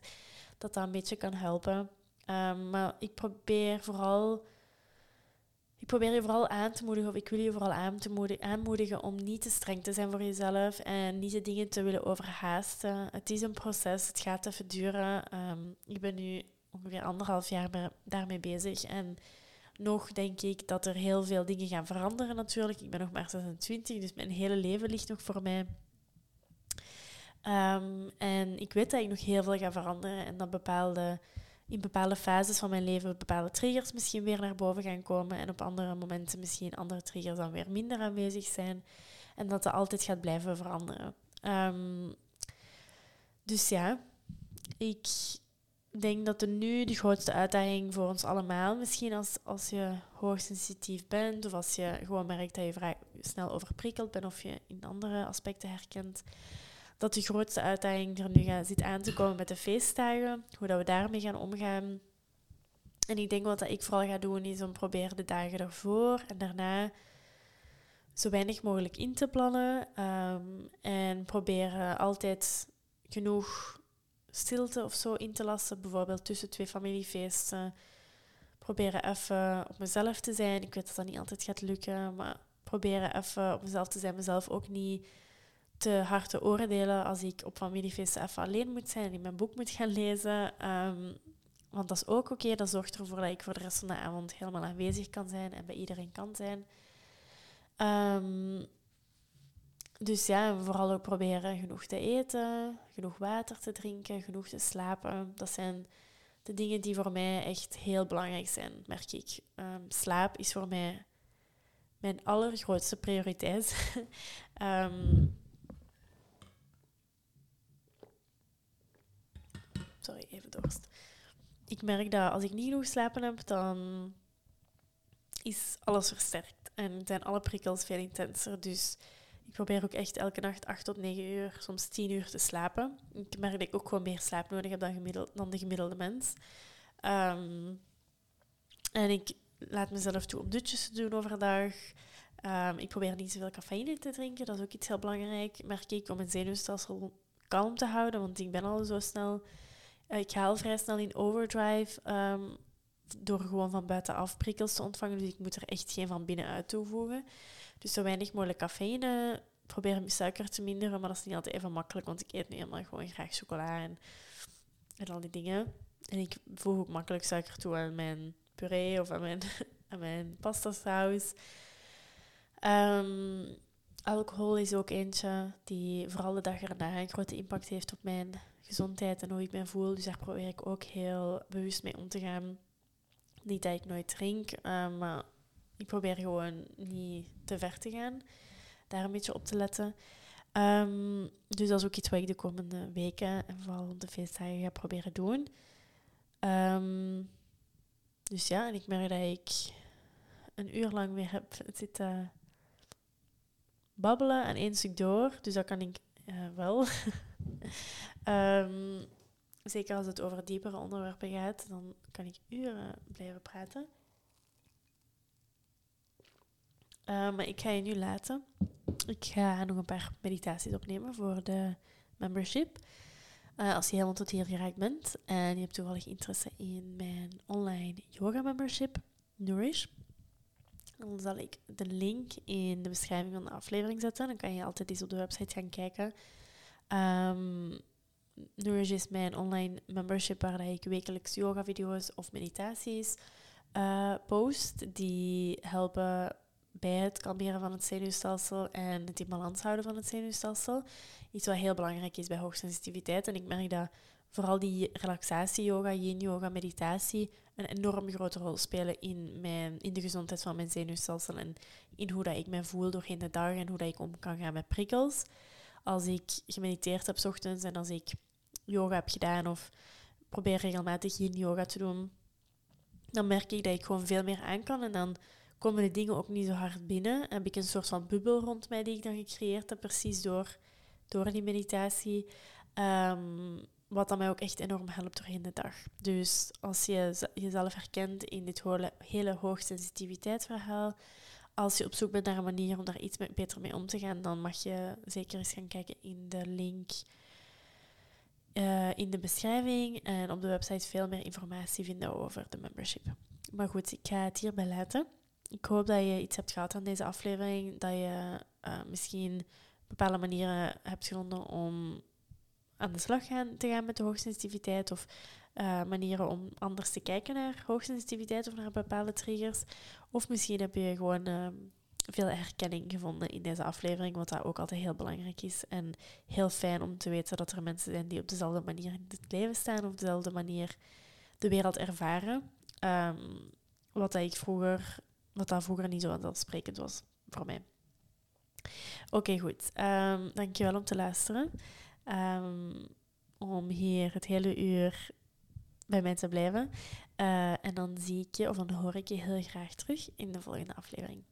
dat dat een beetje kan helpen. Um, maar ik probeer vooral ik probeer je vooral aan te moedigen, of ik wil je vooral aanmoedigen om niet te streng te zijn voor jezelf en niet de dingen te willen overhaasten. Het is een proces, het gaat even duren. Um, ik ben nu ongeveer anderhalf jaar daarmee bezig en nog denk ik dat er heel veel dingen gaan veranderen natuurlijk. Ik ben nog maar 26, dus mijn hele leven ligt nog voor mij. Um, en ik weet dat ik nog heel veel ga veranderen en dat bepaalde, in bepaalde fases van mijn leven bepaalde triggers misschien weer naar boven gaan komen en op andere momenten misschien andere triggers dan weer minder aanwezig zijn. En dat dat altijd gaat blijven veranderen. Um, dus ja, ik denk dat er nu de grootste uitdaging voor ons allemaal, misschien als, als je hoogsensitief bent of als je gewoon merkt dat je vrij snel overprikkeld bent of je in andere aspecten herkent, dat de grootste uitdaging er nu gaat, zit aan te komen met de feestdagen, hoe dat we daarmee gaan omgaan. En ik denk wat dat ik vooral ga doen is om proberen de dagen ervoor en daarna zo weinig mogelijk in te plannen um, en proberen altijd genoeg stilte of zo in te lassen, bijvoorbeeld tussen twee familiefeesten. Proberen even op mezelf te zijn. Ik weet dat dat niet altijd gaat lukken, maar proberen even op mezelf te zijn. Mezelf ook niet te hard te oordelen als ik op familiefeesten even alleen moet zijn en in mijn boek moet gaan lezen. Ehm, want dat is ook oké. Dat zorgt ervoor dat ik voor de rest van de avond helemaal aanwezig kan zijn en bij iedereen kan zijn. Um, dus ja, vooral ook proberen genoeg te eten, genoeg water te drinken, genoeg te slapen. Dat zijn de dingen die voor mij echt heel belangrijk zijn, merk ik. Um, slaap is voor mij mijn allergrootste prioriteit. (laughs) Ehm, sorry, even dorst. Ik merk dat als ik niet genoeg slapen heb, dan is alles versterkt. En zijn alle prikkels veel intenser. Dus probeer ook echt elke nacht 8 tot 9 uur, soms 10 uur te slapen. Ik merk dat ik ook gewoon meer slaap nodig heb dan, dan de gemiddelde mens. Um, en ik laat mezelf toe om dutjes te doen overdag. Um, ik probeer niet zoveel cafeïne te drinken. Dat is ook iets heel belangrijk, merk ik, om mijn zenuwstelsel kalm te houden. Want ik ben al zo snel... Uh, ik ga vrij snel in overdrive um, door gewoon van buitenaf prikkels te ontvangen. Dus ik moet er echt geen van binnenuit toevoegen. Dus zo weinig mogelijk cafeïne. Probeer mijn suiker te minderen, maar dat is niet altijd even makkelijk. Want ik eet nu helemaal gewoon graag chocola en, en al die dingen. En ik voeg ook makkelijk suiker toe aan mijn puree of aan mijn, (laughs) aan mijn pasta saus. Um, alcohol is ook eentje die vooral de dag erna een grote impact heeft op mijn gezondheid en hoe ik me voel. Dus daar probeer ik ook heel bewust mee om te gaan. Niet dat ik nooit drink, maar ik probeer gewoon niet te ver te gaan. Daar een beetje op te letten. Um, dus dat is ook iets wat ik de komende weken en vooral rond de feestdagen ga proberen doen. Um, dus ja, en ik merk dat ik een uur lang weer heb zitten babbelen en één stuk door. Dus dat kan ik uh, wel. um, (laughs) zeker als het over diepere onderwerpen gaat, dan kan ik uren blijven praten. Uh, maar ik ga je nu laten. Ik ga nog een paar meditaties opnemen voor de membership. Uh, als je helemaal tot hier geraakt bent en je hebt toevallig interesse in mijn online yoga membership, Nourish, dan zal ik de link in de beschrijving van de aflevering zetten. Dan kan je altijd eens op de website gaan kijken. Um, Nourish is mijn online membership waar ik wekelijks yoga-video's of meditaties uh, post. Die helpen bij het kalmeren van het zenuwstelsel en het in balans houden van het zenuwstelsel. Iets wat heel belangrijk is bij hoogsensitiviteit. En ik merk dat vooral die relaxatie-yoga, yin-yoga, meditatie een enorm grote rol spelen in, mijn, in de gezondheid van mijn zenuwstelsel en in hoe dat ik me voel doorheen de dag en hoe dat ik om kan gaan met prikkels. Als ik gemediteerd heb ochtends en als ik yoga heb gedaan of probeer regelmatig yin-yoga te doen, dan merk ik dat ik gewoon veel meer aan kan en dan komen de dingen ook niet zo hard binnen. Heb ik een soort van bubbel rond mij die ik dan gecreëerd heb, precies door, door die meditatie. Um, wat dan mij ook echt enorm helpt doorheen de dag. Dus als je jezelf herkent in dit hele, hele hoogsensitiviteitsverhaal, als je op zoek bent naar een manier om daar iets beter mee om te gaan, dan mag je zeker eens gaan kijken in de link uh, in de beschrijving en op de website veel meer informatie vinden over de membership. Maar goed, ik ga het hierbij laten. Ik hoop dat je iets hebt gehad aan deze aflevering, dat je uh, misschien bepaalde manieren hebt gevonden om aan de slag gaan, te gaan met de hoogsensitiviteit of uh, manieren om anders te kijken naar hoogsensitiviteit of naar bepaalde triggers. Of misschien heb je gewoon uh, veel herkenning gevonden in deze aflevering, wat dat ook altijd heel belangrijk is. En heel fijn om te weten dat er mensen zijn die op dezelfde manier in het leven staan, of op dezelfde manier de wereld ervaren. Um, wat ik vroeger, wat dat vroeger niet zo vanzelfsprekend was voor mij. Oké, okay, goed. Um, dankjewel om te luisteren. Um, om hier het hele uur bij mij te blijven. Uh, en dan zie ik je, of dan hoor ik je heel graag terug in de volgende aflevering.